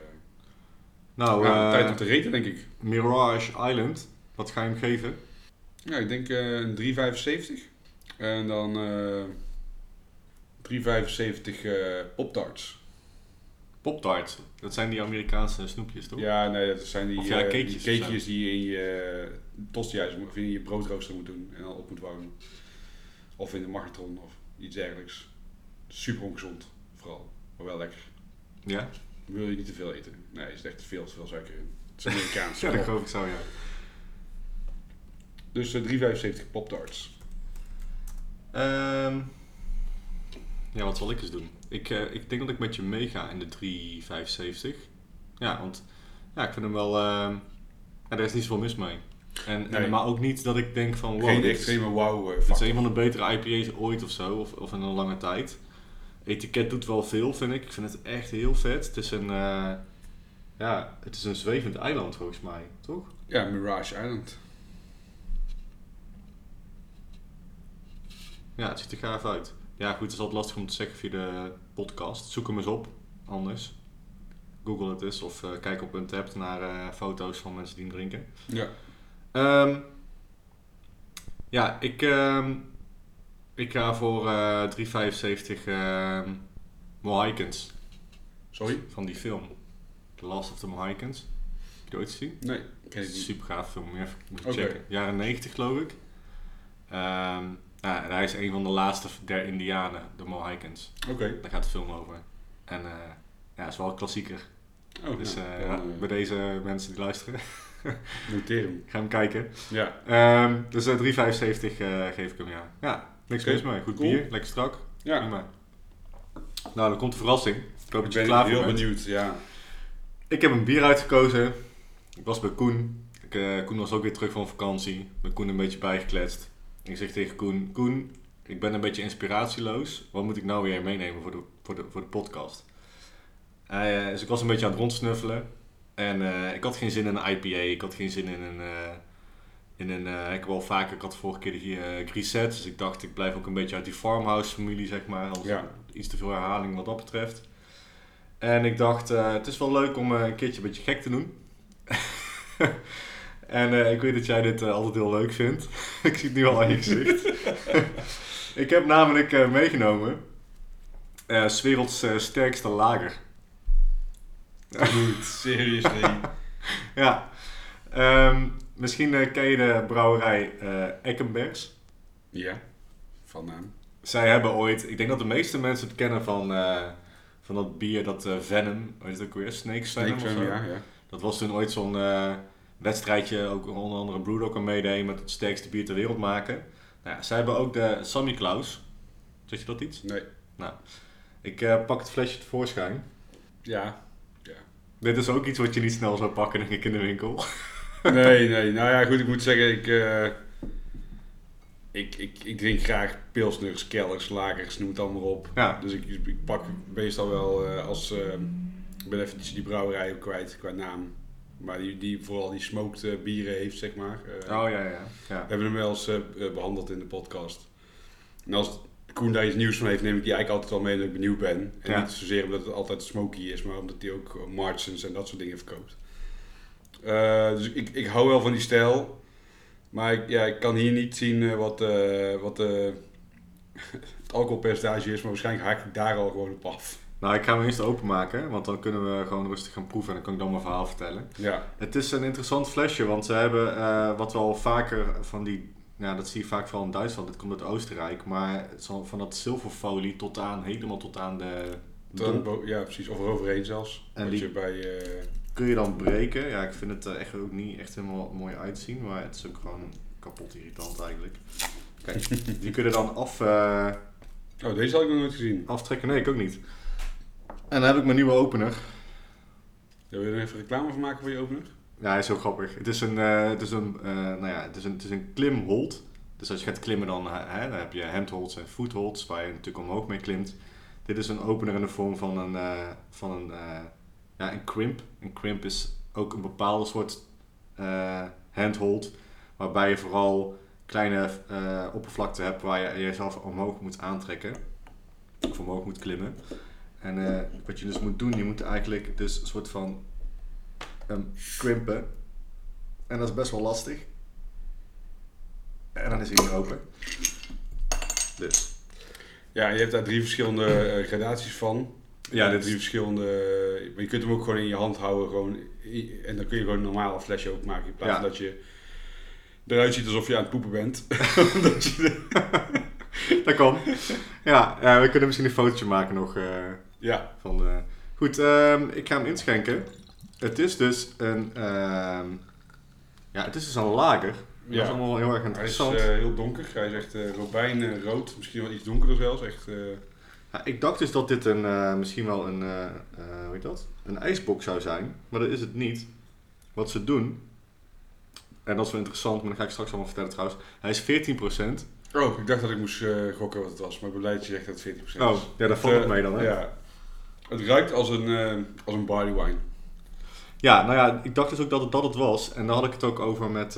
Nou, ja, eh, tijd om te reten denk ik. Mirage Island, wat ga je hem geven? Ja, ik denk eh, een 3,75. En dan eh 3,75 eh Pop-Tarts. Pop-tarts, dat zijn die Amerikaanse snoepjes, toch? Ja, nee, dat zijn die, Of ja, eh, cakejes die of cakejes die je in je uh, tostihuis of in je broodrooster moet doen en dan op moet warmen. Of in de magnetron of iets dergelijks. Super ongezond, vooral. Maar wel lekker. Ja? Wil je niet te veel eten? Nee, er is echt veel te veel suiker in. Het is Amerikaans. Ja, dat geloof ik zo, ja. Dus eh 3,75 Pop-Tarts. Ehm, ja, wat zal ik eens doen? Ik, eh, ik denk dat ik met je meega in de 3,75. Ja, want ja, ik vind hem wel... ja, er is niet zoveel mis mee. En, en, maar ook niet dat ik denk van... Wow, Geen dit extreme wow eh, Het is factor. een van de betere IPA's ooit of zo, of, of in een lange tijd. Etiket doet wel veel, vind ik. Ik vind het echt heel vet. Het is een, eh, ja, het is een zwevend eiland volgens mij, toch? Ja, Mirage Island. Ja, het ziet er gaaf uit. Ja, goed, het is altijd lastig om te zeggen via de podcast. Zoek hem eens op, anders. Google het eens of eh, kijk op Untapped naar eh, foto's van mensen die hem drinken. Ja. Ehm, ja, ik, ehm, ik ga voor eh 3,75 ehm Mohicans Sorry? van die film. The Last of the Mohicans. Heb je die ooit gezien? Nee, ken ik niet. Super gaaf film, even moet Oké. checken. Jaren 90 geloof ik. Ehm, ja, en hij is een van de laatste der Indianen, de Mohicans. Oké. Daar gaat de film over. En eh ja, is wel een klassieker. Oh, dus nou, eh, ja, eh, bij deze mensen die luisteren, noteer hem. ga hem kijken. Ja. Ehm, dus eh 3,75 eh, geef ik hem, ja. Ja, niks mis mee. Goed cool. bier, lekker strak. Ja. Prima. Nou, dan komt de verrassing. Ik hoop dat je klaar heel benieuwd. Ja. Ik heb een bier uitgekozen. Ik was bij Koen. Ik, eh, Koen was ook weer terug van vakantie. Ben Koen een beetje bijgekletst. Ik zeg tegen Koen, Koen, ik ben een beetje inspiratieloos. Wat moet ik nou weer meenemen voor de, voor de, voor de podcast? Eh, dus ik was een beetje aan het rondsnuffelen. En eh, ik had geen zin in een IPA. Ik had geen zin in een... in een eh, ik heb al vaker, ik had de vorige keer hier eh Grisette. Dus ik dacht, ik blijf ook een beetje uit die farmhouse familie, zeg maar. Anders Ja. iets te veel herhaling wat dat betreft. En ik dacht, eh, het is wel leuk om een keertje een beetje gek te doen. en ik weet dat jij dit altijd heel leuk vindt. ik zie het nu al aan je gezicht. ik heb namelijk meegenomen eh 's werelds sterkste lager. Dude, seriously. ja. Ehm, misschien eh, ken je de brouwerij eh Eckenbergs. ja. Van naam. Zij hebben ooit, ik denk dat de meeste mensen het kennen van, eh, van dat bier, dat Venom, weet je het ook weer? Snake Venom Snake of ja, ja. Dat was toen ooit zo'n wedstrijdje, ook onder andere Brewdog aan meedeed met het sterkste bier ter wereld maken. Nou ja, zij hebben ook de Sammy Klaus. Zeg je dat iets? Nee. Ik eh, pak het flesje tevoorschijn. Ja. Dit is ook iets wat je niet snel zou pakken, denk ik, in de winkel. Nee, nee. Nou ja, goed, ik moet zeggen, ik, eh, ik, ik, ik drink graag pilsners, kellers, lagers, noem het allemaal op. Ja, Dus ik, ik pak meestal wel eh, als... eh, ik ben even die, die brouwerij ook kwijt qua naam. Maar die, die vooral die smoked eh, bieren heeft, zeg maar. Oh ja, ja. ja. We hebben hem wel eens eh, eh, behandeld in de podcast. En als Koen daar iets nieuws van heeft, neem ik die eigenlijk altijd wel mee dat ik benieuwd ben. En Ja. niet zozeer omdat het altijd smoky is, maar omdat hij ook Martians en dat soort dingen verkoopt. Eh, dus ik, ik hou wel van die stijl. Maar ik, ja, ik kan hier niet zien eh, wat, eh, wat het alcoholpercentage is, maar waarschijnlijk haak ik daar al gewoon op af. Nou, ik ga hem eerst openmaken, want dan kunnen we gewoon rustig gaan proeven en dan kan ik dan mijn verhaal vertellen. Ja, Het is een interessant flesje, want ze hebben wat wel vaker van die, ja, dat zie je vaak vooral in Duitsland, dit komt uit Oostenrijk, maar van dat zilverfolie tot aan, helemaal tot aan de ja precies. Of eroverheen zelfs. En die- je bij... kun je dan breken. Ja, ik vind het er echt ook niet echt helemaal mooi uitzien, maar het is ook gewoon kapot irritant eigenlijk. Kijk, die kun je dan af, eh, Oh, deze had ik nog nooit gezien. aftrekken. Nee, ik ook niet. En dan heb ik mijn nieuwe opener. Wil je er even reclame van maken voor je opener? Ja, hij is heel grappig. Het is een, eh, het is een, eh, nou ja, het is een, het is een klimhold. Dus als je gaat klimmen, dan, eh, hè, dan heb je handholds en footholds, waar je natuurlijk omhoog mee klimt. Dit is een opener in de vorm van een, eh, van een, eh, ja, een crimp. Een crimp is ook een bepaalde soort eh, handhold, waarbij je vooral kleine eh oppervlakte hebt waar je jezelf omhoog moet aantrekken. Of omhoog moet klimmen. En eh, wat je dus moet doen, je moet eigenlijk dus een soort van hem crimpen. En dat is best wel lastig. En dan is hij weer open. Dus. Ja, je hebt daar drie verschillende gradaties van. Ja, dit drie is, verschillende. Maar je kunt hem ook gewoon in je hand houden. Gewoon, en dan kun je gewoon een normale flesje openmaken. In plaats Ja. van dat je eruit ziet alsof je aan het poepen bent. dat je, dat kan. Ja, eh, we kunnen misschien een fotootje maken nog eh, ja, van de... Goed, ehm, ik ga hem inschenken. Het is dus een... ehm, ja, het is dus een lager. Dat Ja. is allemaal heel erg hij is interessant. eh, heel donker. Hij is echt eh robijnrood. Misschien wel iets donkerder zelfs. Echt, eh, ik dacht dus dat dit een, eh, misschien wel een, eh, hoe heet dat? Een ijsbox zou zijn, maar dat is het niet. wat ze doen, en dat is wel interessant, maar dat ga ik straks allemaal vertellen trouwens. Hij is 14%. Oh, ik dacht dat ik moest gokken wat het was, maar ik ben blij dat je zegt dat het 40% is. Oh, ja, daar valt mee dan, hè? Ja. Ja. Het ruikt als een, als een barley wine. nou ja, ik dacht dus ook dat het dat het was. En daar had ik het ook over met,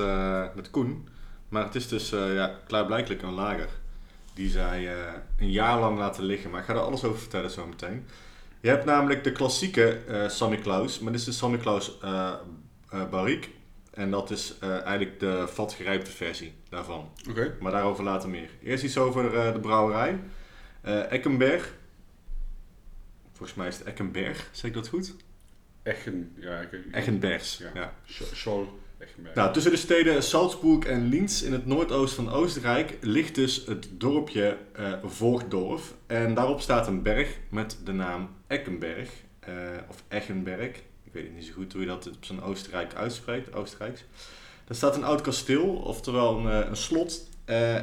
met Koen. Maar het is dus ja, klaarblijkelijk een lager. Die zij eh, een jaar lang laten liggen. Maar ik ga er alles over vertellen zo meteen. Je hebt namelijk de klassieke eh Sammy Klaus. Maar dit is de Sammy Klaus eh, Barrique. En dat is eigenlijk de vatgerijpte versie daarvan. Oké. Maar daarover later meer. Eerst iets over de brouwerij. Eckenberg. Volgens mij is het Eckenberg, zeg ik dat goed? Echen, ja. Ik. Ja. ja. Nou, tussen de steden Salzburg en Linz in het noordoosten van Oostenrijk ligt dus het dorpje Voogdorf. En daarop staat een berg met de naam Eckenberg, eh, of Echenberg. Ik weet niet zo goed hoe je dat op zijn Oostenrijk uitspreekt, Oostenrijks. Daar staat een oud kasteel, oftewel een, eh, een slot.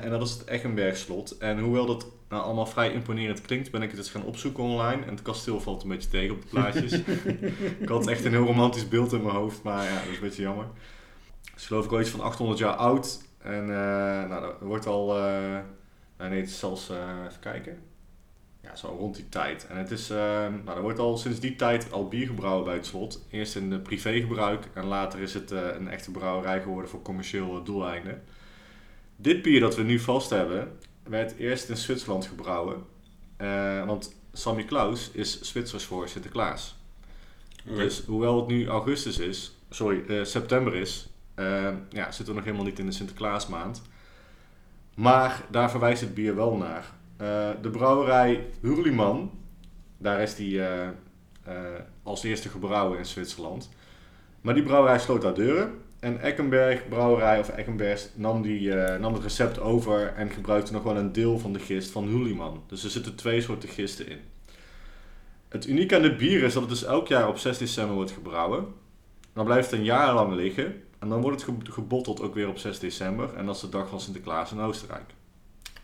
en dat is het Eckenbergslot. En hoewel dat nou allemaal vrij imponerend klinkt, ben ik het eens gaan opzoeken online. En het kasteel valt een beetje tegen op de plaatjes. ik had echt een heel romantisch beeld in mijn hoofd, maar ja, dat is een beetje jammer. Het is geloof ik wel iets van 800 jaar oud. En eh, nou, dat wordt al, eh, nou, nee, het is zelfs, eh, even kijken. Ja, zo rond die tijd. En het is, nou, er wordt al sinds die tijd al bier gebrouwen bij het slot. Eerst in de privégebruik en later is het een echte brouwerij geworden voor commercieel doeleinden. Dit bier dat we nu vast hebben, werd eerst in Zwitserland gebrouwen. Want Sammy Klaus is Zwitsers voor Sinterklaas. Dus hoewel het nu augustus is, sorry, september is, eh, ja, zitten we nog helemaal niet in de Sinterklaasmaand. Maar daar verwijst het bier wel naar. Eh, de brouwerij Hurliman, daar is die eh, eh, als eerste gebrouwen in Zwitserland. Maar die brouwerij sloot haar deuren. En Eckenberg brouwerij of Eckenberg nam, die, nam het recept over en gebruikte nog wel een deel van de gist van Hurliman. Dus er zitten twee soorten gisten in. Het unieke aan dit bier is dat het dus elk jaar op 6 december wordt gebrouwen. Dan blijft het een jaar lang liggen. En dan wordt het ge- gebotteld ook weer op 6 december. En dat is de dag van Sinterklaas in Oostenrijk.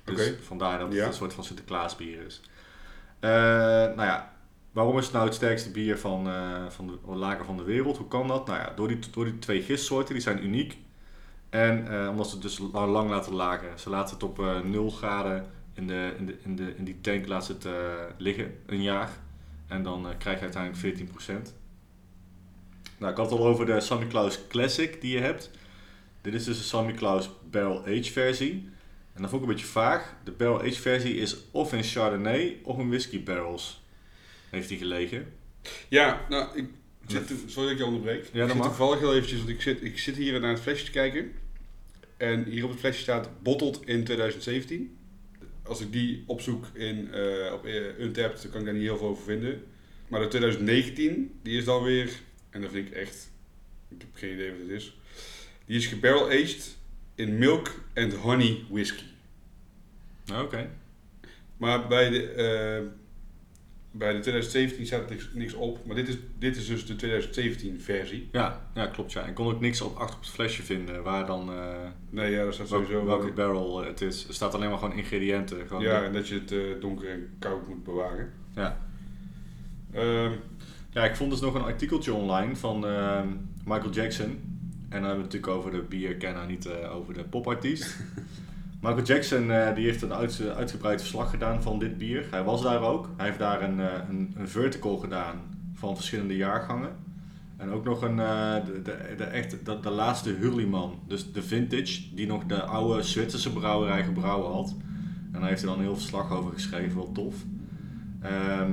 Dus vandaar dat het Ja. een soort van Sinterklaasbier is. Eh, nou ja, waarom is het nou het sterkste bier van, eh, van de lager van de wereld? Hoe kan dat? Nou ja, door die, door die twee gistsoorten, die zijn uniek. En eh, omdat ze het dus la- lang laten lageren. Ze laten het op eh 0 graden in, de, in, de, in, de, in die tank laten het liggen, een jaar. En dan krijg je uiteindelijk 14%. Nou, ik had het al over de Sammy Klaus Classic die je hebt. Dit is dus de Sammy Klaus Barrel Age versie. En dat vond ik een beetje vaag. De Barrel Age versie is of in Chardonnay of in whisky barrels. Heeft die gelegen. Ja, nou, ik zit, sorry dat ik je onderbreek. Ja, ik zit mag. toevallig heel eventjes, want ik zit, ik zit hier naar het flesje te kijken. En hier op het flesje staat bottled in 2017. Als ik die opzoek in, eh, op eh, Untapped, dan kan ik daar niet heel veel over vinden. Maar de 2019, die is dan weer, en dat vind ik echt, ik heb geen idee wat het is. Die is gebarrel aged in milk and honey whisky. Oké. Maar bij de, eh, bij de 2017 staat niks, niks op. Maar dit is, dit is dus de 2017 versie. Ja, ja, klopt ja. Ik kon ook niks op, achter op het flesje vinden waar dan eh, Nee, ja, daar staat sowieso... welke barrel eh, het is. Er staat alleen maar gewoon ingrediënten. Gewoon ja, en dat je het donker en koud moet bewaren. Ja. Ehm, Ja, ik vond dus nog een artikeltje online van ehm, Michael Jackson. En dan hebben we het natuurlijk over de bierkenner, niet eh, over de popartiest. Michael Jackson eh, die heeft een uit, uitgebreid verslag gedaan van dit bier. Hij was daar ook. Hij heeft daar een, eh, een, een vertical gedaan van verschillende jaargangen. En ook nog een, de, de, de, echt, de, de laatste Hurliman, dus de vintage, die nog de oude Zwitserse brouwerij gebrouwen had. En daar heeft hij dan een heel verslag over geschreven, wel tof. Ehm,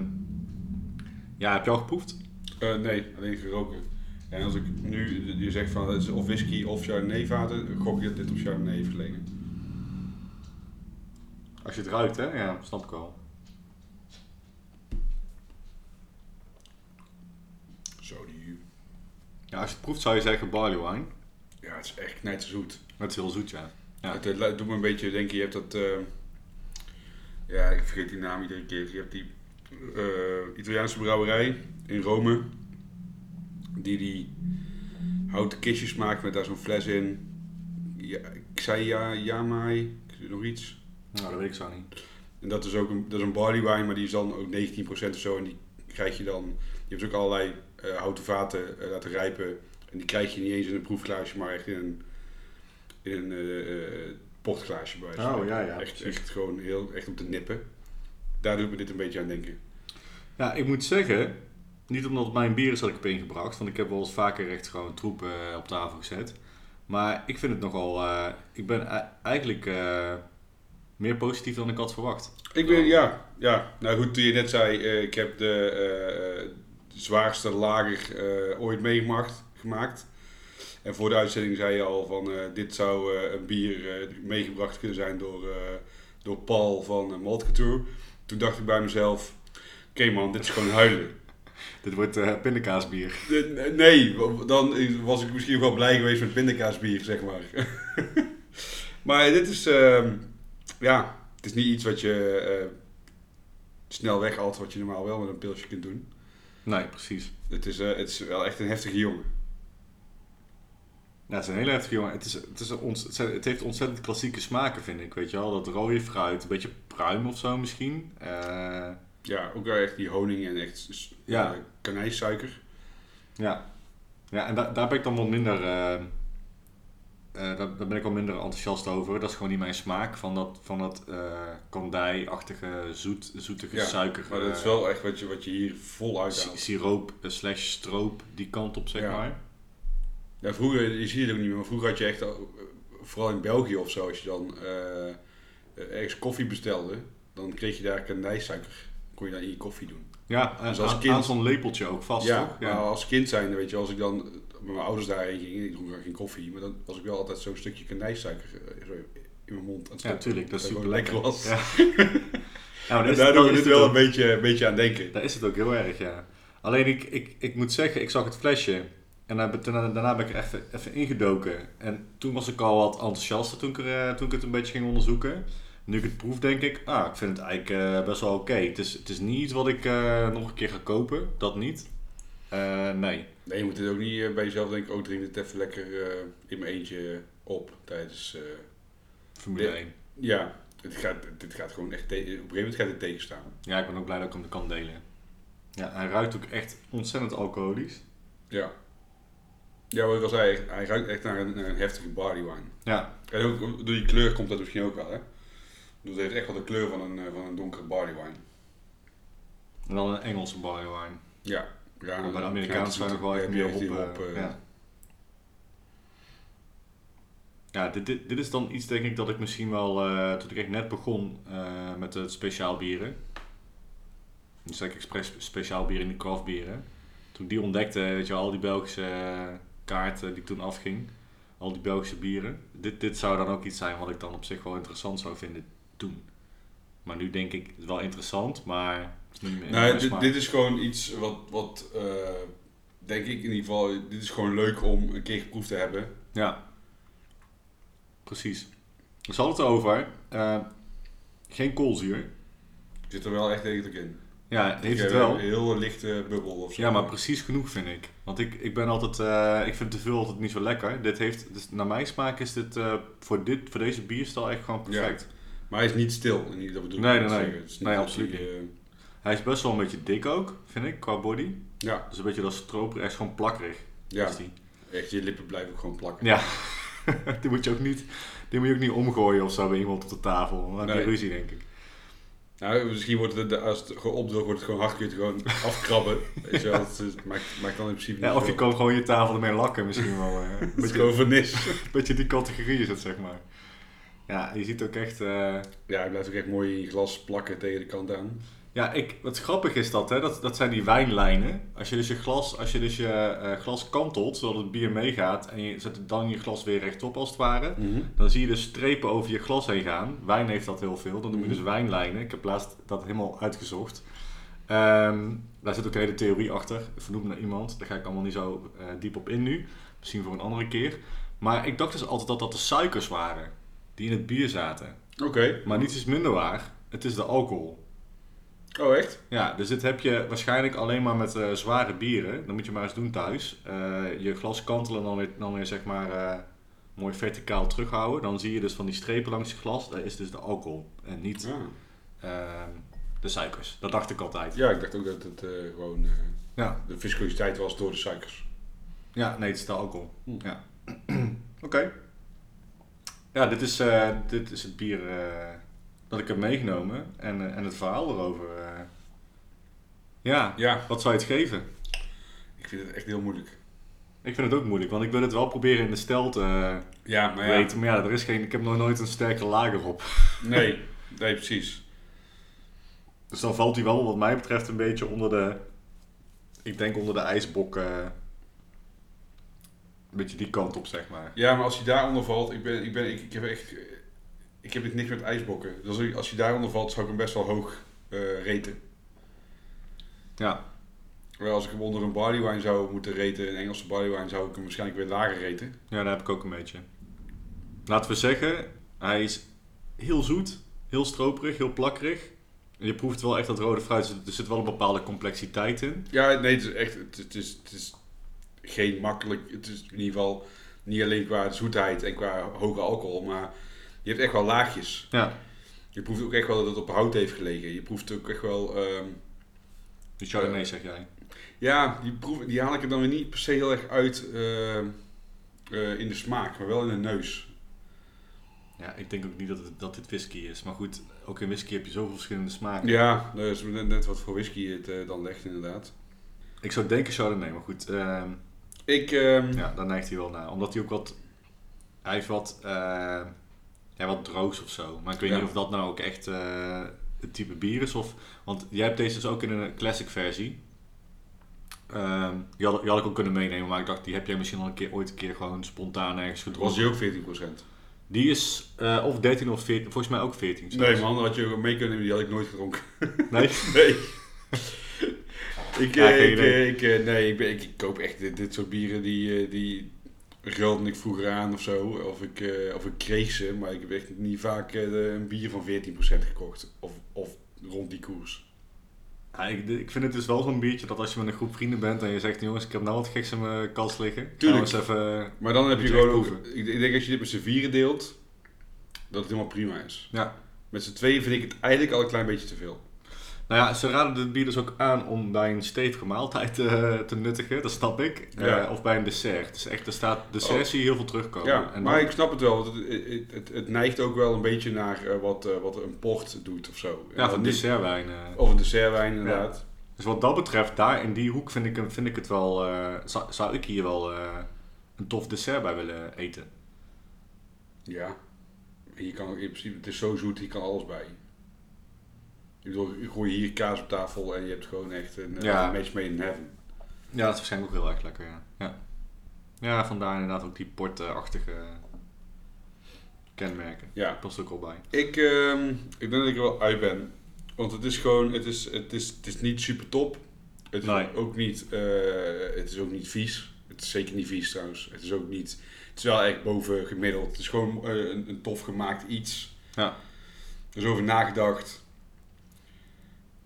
ja, heb je al geproefd? eh, nee, alleen geroken. En als ik nu je zegt van het is of whisky of Chardonnay vaten, gok ik dat dit op Chardonnay heeft gelegen. Als je het ruikt, hè? Ja, snap ik wel. Zo die... Ja, als je het proeft zou je zeggen barley wine. Ja, het is echt net zoet. Het is heel zoet, ja. Ja. Het, doet me een beetje denken, je hebt dat... eh, ja, ik vergeet die naam iedere keer. Je hebt die eh, Italiaanse brouwerij in Rome. Die die houten kistjes maakt met daar zo'n fles in. Ja, ik zei ja, Jamai, nog iets. Nou, dat weet ik zo niet. En dat is ook een, dat is een barley wine, maar die is dan ook 19% of zo. En die krijg je dan, je hebt ook allerlei eh, houten vaten eh, laten rijpen. En die krijg je niet eens in een proefglaasje, maar echt in een, in een portglaasje bij. Oh, ja, ja, Echt, precies. echt gewoon heel echt om te nippen. Daar doet me dit een beetje aan denken. Ja, ik moet zeggen, niet omdat het mijn bier is dat ik heb ingebracht, want ik heb wel eens vaker echt gewoon troep eh, op tafel gezet. Maar ik vind het nogal, eh, ik ben e- eigenlijk eh, meer positief dan ik had verwacht. Ik ben, ja, ja, nou goed, toen je net zei, ik heb de zwaarste lager ooit meegemaakt. Gemaakt. En voor de uitzending zei je al van, dit zou een bier meegebracht kunnen zijn door, door Paul van uh. Toen dacht ik bij mezelf, oké man, dit is gewoon huilen. Dit wordt eh pindakaasbier. Eh, Nee, dan was ik misschien wel blij geweest met pindakaasbier, zeg maar. maar dit is, ehm, ja, het is niet iets wat je eh, snel weghaalt, wat je normaal wel met een pilsje kunt doen. Nee, precies. Het is, het is wel echt een heftige jongen. Ja, het is een hele heftige jongen. Het, is, het, is een het heeft ontzettend klassieke smaken, vind ik. Weet je wel, dat rode fruit, een beetje pruim of zo misschien. Eh, Ja, ook wel echt die honing en echt Ja. eh, kanijssuiker. ja. ja, en da- daar ben ik dan wel minder... eh, daar, daar ben ik wel minder enthousiast over. Dat is gewoon niet mijn smaak van dat, van dat eh kandij-achtige, zoet, zoetige Ja, suiker. Maar dat is wel echt wat je, wat je hier vol si- siroop slash stroop die kant op, zeg Ja. maar. Ja, vroeger, je ziet het ook niet meer, maar vroeger had je echt, al- vooral in België of zo, als je dan ergens koffie bestelde, dan kreeg je daar kanijssuiker. Kon je daar in je koffie doen. Ja, Dus aan, als aan- kind- aan zo'n lepeltje ook vast, ja, toch? maar als kind zijn, weet je, als ik dan met mijn ouders daarheen ging, ik dronk geen koffie, maar dan was ik wel altijd zo'n stukje kanijssuiker eh, in mijn mond aan het Ja, natuurlijk. Dat is gewoon super lekker. was. Ja. ja, maar En dat daar dat doen we dit wel ook. een beetje, een beetje aan denken. Daar is het ook heel erg, ja. Alleen ik, ik, ik moet zeggen, ik zag het flesje en daarna, daarna ben ik er even, even ingedoken. En toen was ik al wat enthousiaster toen ik, er, eh, toen ik het een beetje ging onderzoeken. Nu ik het proef, denk ik, ah, ik vind het eigenlijk eh, best wel oké. Het, is, het is niet iets wat ik eh, nog een keer ga kopen, dat niet. Eh, nee. Nee, je moet het ook niet bij jezelf denken, oh drink dit even lekker in mijn eentje op tijdens... Formule Ja. 1. ja, dit gaat, dit gaat gewoon echt, op een gegeven moment gaat het tegenstaan. Ja, ik ben ook blij dat ik hem kan delen. Ja, hij ruikt ook echt ontzettend alcoholisch. Ja. Ja, wat ik al zei, hij ruikt echt naar een, naar een heftige barley wine. Ja, En ook door die kleur komt dat misschien ook wel, hè? Dus het heeft echt wel de kleur van een, eh, van een donkere barley wine. en dan een Engelse barley wine. Ja. ja Maar bij de Amerikaanse zijn nog wel meer op. die eh, eh, ja, ja dit, dit, dit is dan iets denk ik dat ik misschien wel, toen ik echt net begon met het speciaal bieren. Dus zeg ik expres speciaal bieren, niet craft bieren. Toen ik die ontdekte, weet je wel, al die Belgische kaarten die toen afging. Al die Belgische bieren. Dit, dit zou dan ook iets zijn wat ik dan op zich wel interessant zou vinden toen. Maar nu denk ik, het is wel interessant, maar het is niet Nou, dit, is gewoon iets wat, wat eh, denk ik in ieder geval, dit is gewoon leuk om een keer geproefd te hebben. Ja, precies. We hadden het over. eh, geen koolzuur. Zit er wel echt degelijk in. Ja, heeft het wel. Een heel lichte bubbel of zo. Ja, maar precies genoeg vind ik. Want ik, ik ben altijd, eh, ik vind te veel altijd niet zo lekker. Dit heeft, dus naar mijn smaak is dit, voor, dit voor deze bierstal echt gewoon perfect. Maar hij is niet stil. niet- Dat bedoel ik Nee, niet nee, nee. Het is Nee, dat absoluut hij, eh, Hij is best wel een beetje dik ook, vind ik, qua body. ja, Dus een beetje dat stroper, echt gewoon plakkerig. ja. is die. Echt, je lippen blijven ook gewoon plakken. Ja, die moet je ook niet, die moet je ook niet omgooien of zo bij iemand op de tafel. Dan heb je Nee. ruzie, denk ik. Nou, misschien wordt het, als het wordt het gewoon hard, kun je het gewoon afkrabben. Weet je wel, maakt, maakt dan in principe Ja, niet of je kan gewoon je tafel ermee lakken misschien wel. eh. Een is beetje, gewoon vernis. beetje die categorie is het, zeg maar. Ja, je ziet ook echt... eh, Ja, hij blijft ook echt mooi glas plakken tegen de kant aan. Ja, ik, wat grappig is dat, hè? Dat, dat zijn die wijnlijnen. Als je dus je glas, als je dus je eh, glas kantelt, zodat het bier meegaat, en je zet dan je glas weer rechtop als het ware, dan zie je dus strepen over je glas heen gaan. Wijn heeft dat heel veel, dan noem je dus Mhm. wijnlijnen. Ik heb laatst dat helemaal uitgezocht. Ehm, daar zit ook een hele theorie achter, vernoemd naar iemand. Daar ga ik allemaal niet zo eh, diep op in nu. Misschien voor een andere keer. Maar ik dacht dus altijd dat dat de suikers waren die in het bier zaten. Oké. Maar niets is minder waar. Het is de alcohol. Oh, echt? Ja, dus dit heb je waarschijnlijk alleen maar met eh, zware bieren. Dan moet je maar eens doen thuis. Eh, je glas kantelen en dan weer, dan weer zeg maar eh, mooi verticaal terughouden. Dan zie je dus van die strepen langs je glas. Dat is dus de alcohol en niet Ja. ehm, de suikers. Dat dacht ik altijd. ja, ik dacht ook dat het gewoon Ja, de viscositeit was door de suikers. Ja, nee, het is de alcohol. Hm. Ja. Oké. Ja, dit is, eh, dit is het bier eh, dat ik heb meegenomen en, eh, en het verhaal erover. Ja, Ja, wat zou je het geven? ik vind het echt heel moeilijk. Ik vind het ook moeilijk, want ik wil het wel proberen in de stijl te Ja, maar ja. weten. Maar ja, er is geen, ik heb nog nooit een sterke lager op. Nee, nee, precies. Dus dan valt hij wel, wat mij betreft, een beetje onder de. Ik denk onder de ijsbok. Eh, een beetje die kant op, zeg maar. Ja, maar als je daaronder valt, ik, ben, ik, ben, ik, ik heb echt, ik heb niks met ijsbokken. Dus als, je daaronder valt, zou ik hem best wel hoog eh reten. Ja, Terwijl als ik hem onder een barleywine zou moeten reten, een Engelse barleywine, zou ik hem waarschijnlijk weer lager reten. ja, daar heb ik ook een beetje. Laten we zeggen, hij is heel zoet, heel stroperig, heel plakkerig. En je proeft wel echt dat rode fruit. Er zit- Er zit wel een bepaalde complexiteit in. Ja, nee, het is echt, het is, het is geen makkelijk, het is in ieder geval niet alleen qua zoetheid en qua hoge alcohol, maar je hebt echt wel laagjes. Ja, Je proeft ook echt wel dat het op hout heeft gelegen. Je proeft ook echt wel, ehm, de Chardonnay zeg jij. ja, die, proef, die haal ik er dan weer niet per se heel erg uit ehm, eh, in de smaak, maar wel in de neus. Ja, ik denk ook niet dat, het, dat dit whisky is. Maar goed, ook in whisky heb je zoveel verschillende smaken. Ja, dat is net, net wat voor whisky het eh, dan legt inderdaad. Ik zou denken Chardonnay, maar goed. ehm, Ik, ehm, Ja, daar neigt hij wel naar. Omdat hij ook wat... Hij heeft wat... eh, ja, wat droogs of zo. Maar ik weet Ja. niet of dat nou ook echt eh, het type bier is. Of, want jij hebt deze dus ook in een classic versie. Ehm, die, had, die had ik ook kunnen meenemen. Maar ik dacht, die heb jij misschien al een keer, ooit een keer gewoon spontaan ergens was gedronken. die ook 14%? Die is eh, of 13 of 14. Volgens mij ook 14. zelfs. Nee man, dat had je ook mee kunnen nemen, die had ik nooit gedronken. Nee? Nee. ik, Ja, eh, ik, eh, ik, eh, nee, ik, ben, ik, ik koop echt dit, dit soort bieren die, eh, die ruilde ik vroeger aan of zo. Of ik, eh, of ik kreeg ze, maar ik heb echt niet vaak eh, een bier van 14% gekocht. Of, of rond die koers. Ja, ik, ik vind het dus wel zo'n biertje dat als je met een groep vrienden bent en je zegt, jongens, ik heb nou wat geks in mijn kast liggen. Tuurlijk. eens even... Maar dan heb je gewoon ook... Ik, ik denk als je dit met z'n vieren deelt, dat het helemaal prima is. Ja. Met z'n tweeën vind ik het eigenlijk al een klein beetje te veel. Nou ja, ze raden dit bier dus ook aan om bij een stevige maaltijd eh, te nuttigen, dat snap ik. Eh, of bij een dessert. Dus echt, er staat dessert Oh. zie je heel veel terugkomen. Ja, en maar dan- ik snap het wel. want Het, het, het, het neigt ook wel een beetje naar eh, wat, wat een port doet of zo. Ja, van niet- dessertwijn. Of een dessertwijn inderdaad. Dus wat dat betreft, daar in die hoek vind ik, vind ik het wel, zou, zou ik hier wel een tof dessert bij willen eten. Ja. Je kan in principe, het is zo zoet, hier kan alles bij. Ik bedoel, je gooi hier kaas op tafel en je hebt gewoon echt een Ja. match made in heaven. Ja, dat is waarschijnlijk ook heel erg lekker, ja. Ja, ja vandaar inderdaad ook die portachtige kenmerken. Ja. Past ook al bij. Ik, ehm, ik denk dat ik er wel uit ben. Want het is gewoon, het is, het is, het is niet super top. Het is, Nee. ook niet, eh, het is ook niet vies. Het is zeker niet vies trouwens. Het is ook niet, het is wel echt boven gemiddeld. Het is gewoon eh, een, een tof gemaakt iets. Ja. Er is over nagedacht.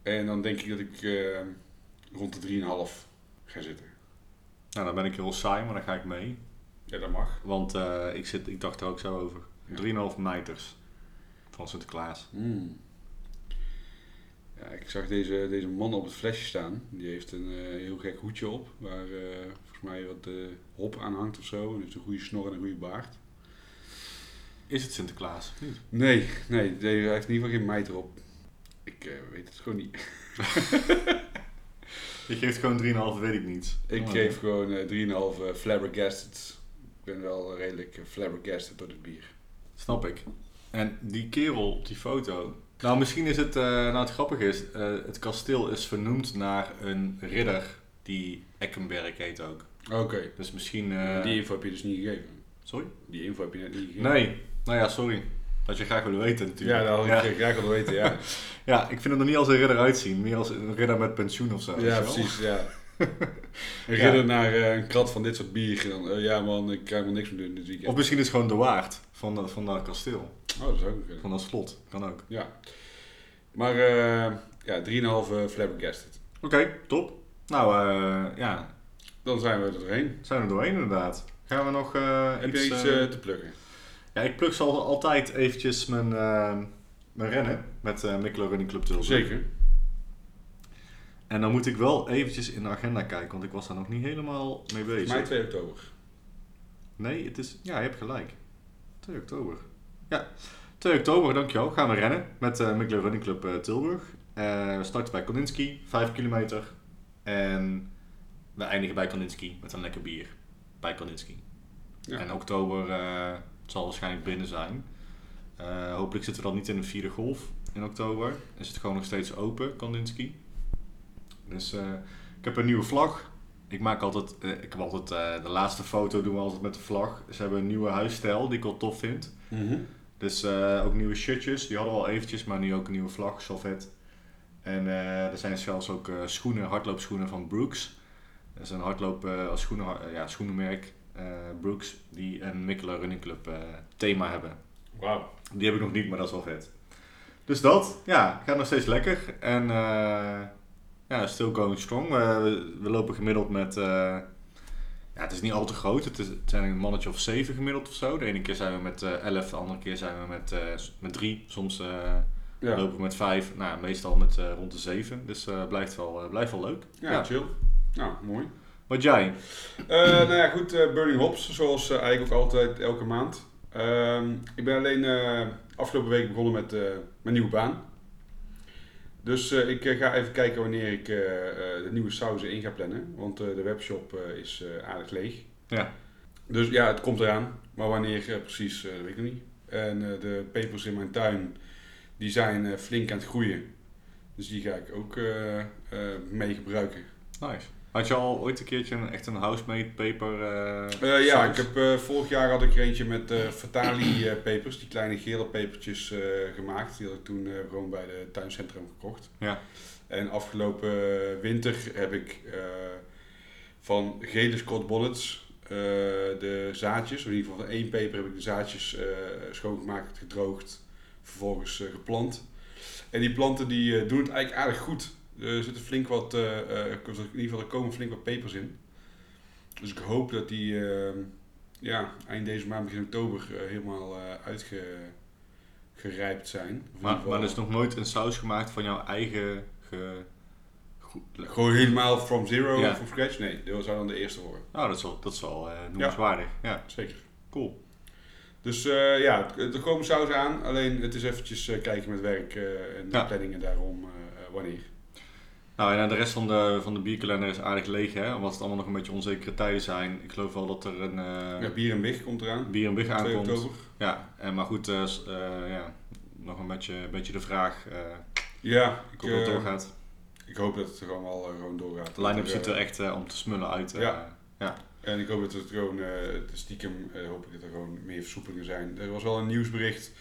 En dan denk ik dat ik eh, rond de 3,5 ga zitten. Nou, dan ben ik heel saai, maar dan ga ik mee. Ja, dat mag. Want eh, ik, zit, ik dacht er ook zo over. 3,5 meters van Sinterklaas. Mm. Ja, ik zag deze, deze man op het flesje staan. Die heeft een eh, heel gek hoedje op. Waar volgens mij wat hop aan hangt of zo. En heeft een goede snor en een goede baard. Is het Sinterklaas? niet? Nee, nee, nee, hij heeft in ieder geval geen meid erop. Ik eh, weet het gewoon niet. Je geeft gewoon 3,5, weet ik niet. Ik Oh, geef gewoon eh 3,5 eh, flabbergasted. Ik ben wel redelijk eh, flabbergasted door het bier. Snap ik. En die kerel op die foto. Nou, misschien is het, eh, nou het grappige is, het kasteel is vernoemd naar een ridder die Eckenberg heet ook. Oké. Dus misschien... Die info heb je dus niet gegeven. Sorry? Die info heb je net niet gegeven. Nee. Nou ja, sorry. Dat je graag wil weten natuurlijk. Ja, dat had ik ja. graag willen weten, ja. Ja, ik vind hem er niet als een ridder uitzien. Meer als een ridder met pensioen of zo. Ja, je precies, ja. Een Ja. ridder naar eh, een krat van dit soort bier. Dan, eh, ja man, ik kan er niks meer doen dit weekend. Of misschien is het gewoon de waard van, dat- van dat kasteel. Oh, dat zou ook kunnen. Van dat slot. Kan ook. Ja. Maar eh ja, 3,5 flabbergasted. Oké, top. Nou, eh, ja. Dan zijn we er doorheen. Zijn we doorheen inderdaad. Gaan we nog Heb je iets eh, eh, te pluggen? Ja, ik plug zal altijd eventjes mijn, eh, mijn rennen met eh Mikkelo Running Club Tilburg. Zeker. En dan moet ik wel eventjes in de agenda kijken, want ik was daar nog niet helemaal mee bezig. Mei 2 oktober. Nee, het is... Ja, je hebt gelijk. 2 oktober. Ja, 2 oktober, dankjewel. Gaan we rennen met uh, Mikler Running Club uh, Tilburg. Uh, we starten bij Koninski, 5 kilometer. En we eindigen bij Koninski met een lekker bier. Bij Koninski. Ja. En oktober uh, zal waarschijnlijk binnen zijn. Uh, hopelijk zitten we dan niet in een vierde golf in oktober. Is het gewoon nog steeds open, Koninski. Dus uh, ik heb een nieuwe vlag. Ik maak altijd, ik heb altijd de laatste foto doen we altijd met de vlag. Ze hebben een nieuwe huisstijl die ik wel tof vind. Mm -hmm. Dus ook nieuwe shirtjes, die hadden we al eventjes, maar nu ook een nieuwe vlag, Sovjet. En er zijn zelfs ook schoenen, hardloopschoenen van Brooks. Dat is een hardloop als schoenen, ja, schoenenmerk. Uh, Brooks, die een Mikkelen Running Club uh, thema hebben. Wauw. Die heb ik nog niet, maar dat is wel vet. Dus dat, ja, gaat nog steeds lekker. En uh, ja, still going strong. We, we lopen gemiddeld met, ja, het is niet al te groot. Het, is, het zijn een mannetje of zeven gemiddeld of zo. De ene keer zijn we met elf, de andere keer zijn we met, met drie. Soms ja. lopen we met vijf, nou, meestal met rond de zeven. Dus blijft, wel, blijft wel leuk. Ja, ja, chill. Nou, mooi. Wat jij? Uh, nou ja, goed, uh, Burning Hops, zoals uh, eigenlijk ook altijd elke maand. Ehm, ik ben alleen afgelopen week begonnen met mijn nieuwe baan. Dus ik ga even kijken wanneer ik de nieuwe sauzen in ga plannen. Want de webshop is aardig leeg. Ja. Dus ja, het komt eraan. Maar wanneer precies, dat weet ik nog niet. En de pepers in mijn tuin, die zijn flink aan het groeien. Dus die ga ik ook mee gebruiken. Nice. Had je al ooit een keertje een, echt een housemade paper? Uh, uh, ja, ik heb, uh, vorig jaar had ik er eentje met Fatali pepers, die kleine gele pepertjes gemaakt. Die had ik toen gewoon bij de tuincentrum gekocht. Ja. En afgelopen winter heb ik van gele Scott Bonnets de zaadjes, of in ieder geval van één peper heb ik de zaadjes schoongemaakt, gedroogd, vervolgens geplant. En die planten die doen het eigenlijk aardig goed. Er zitten flink wat, uh, uh, in ieder geval er komen flink wat pepers in. Dus ik hoop dat die uh, ja, eind deze maand, begin oktober, helemaal uitgerijpt zijn. Maar, maar er is nog nooit een saus gemaakt van jouw eigen... Ge... Gewoon helemaal from zero, ja. from scratch? Nee, dat zou dan de eerste worden. Nou, dat is wel, dat is noemenswaardig. Ja. ja. Zeker. Cool. Dus ja, er komen saus aan. Alleen het is eventjes kijken met werk en de ja. planningen daarom wanneer. Nou en de rest van de, van de bierkalender is aardig leeg hè, omdat het allemaal nog een beetje onzekere tijden zijn. Ik geloof wel dat er een... Uh, ja, bier en big komt eraan. Bier en big aankomt. Oktober. Ja, en, maar goed, uh, uh, ja, nog een beetje, een beetje de vraag. ja. Ik hoop dat het doorgaat. Ik hoop dat het er gewoon, al, gewoon doorgaat. De line-up ziet er echt om te smullen uit. ja. ja. En ik hoop dat het gewoon, stiekem hoop ik dat er gewoon meer versoepelingen zijn. Er was wel een nieuwsbericht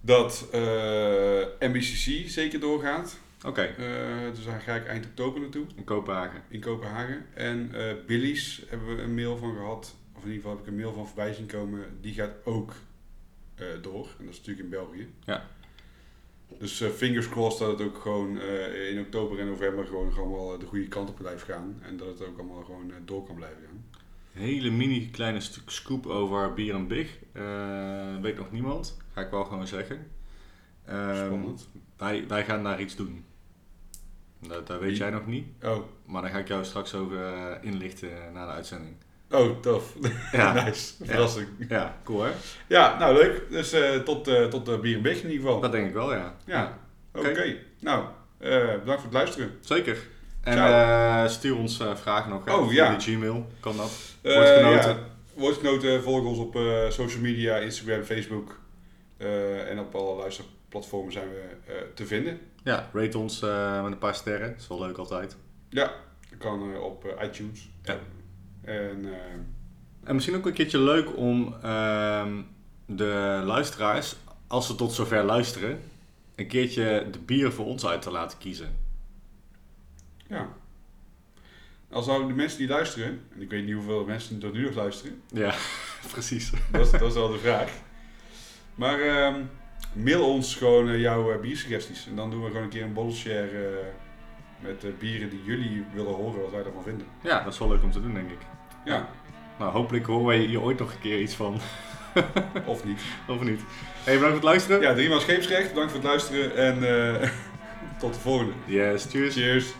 dat MBCC zeker doorgaat. Oké. Okay. Uh, dus daar ga ik eind oktober naartoe. In Kopenhagen. In Kopenhagen. En uh, Billy's hebben we een mail van gehad. Of in ieder geval heb ik een mail van voorbij zien komen. Die gaat ook uh, door. En dat is natuurlijk in België. Ja. Dus fingers crossed dat het ook gewoon in oktober en november gewoon, gewoon wel de goede kant op blijft gaan. En dat het ook allemaal gewoon door kan blijven gaan. Hele mini kleine stuk scoop over Bier en Big. weet nog niemand. Ga ik wel gewoon zeggen. Um, Spannend. Wij, wij gaan daar iets doen. Dat, dat weet jij nog niet. Oh. Maar daar ga ik jou straks over uh, inlichten na de uitzending. Oh, tof. Ja. nice. Verrassing. Ja. ja, cool hè? Ja, nou leuk. Dus uh, tot, uh, tot de bier en in ieder geval. Dat denk ik wel, ja. Ja, oké. Okay. Nou, bedankt voor het luisteren. Zeker. En stuur ons vragen nog oh, via ja. de Gmail. Kan dat? Woordgenoten. Ja. Woordgenoten, volg ons op social media, Instagram, Facebook. en op alle luisterplatformen zijn we te vinden. Ja, rate ons uh, met een paar sterren. Dat is wel leuk altijd. Ja, dat kan uh, op uh, iTunes. Ja. En, en misschien ook een keertje leuk om ehm, de luisteraars, als ze tot zover luisteren, een keertje de bieren voor ons uit te laten kiezen. Ja. Als zouden de mensen die luisteren, en ik weet niet hoeveel mensen er nu nog luisteren. Ja, precies. Dat is, dat is wel de vraag. Maar... Um, mail ons gewoon uh, jouw uh, biersuggesties. En dan doen we gewoon een keer een bottle share uh, met bieren die jullie willen horen wat wij ervan vinden. Ja, dat is wel leuk om te doen, denk ik. Ja. Nou, hopelijk horen wij hier ooit nog een keer iets van. of niet. Of niet. Hey, bedankt voor het luisteren. Ja, driemaal scheepsrecht. Bedankt voor het luisteren. En Tot de volgende. Yes, cheers. Cheers.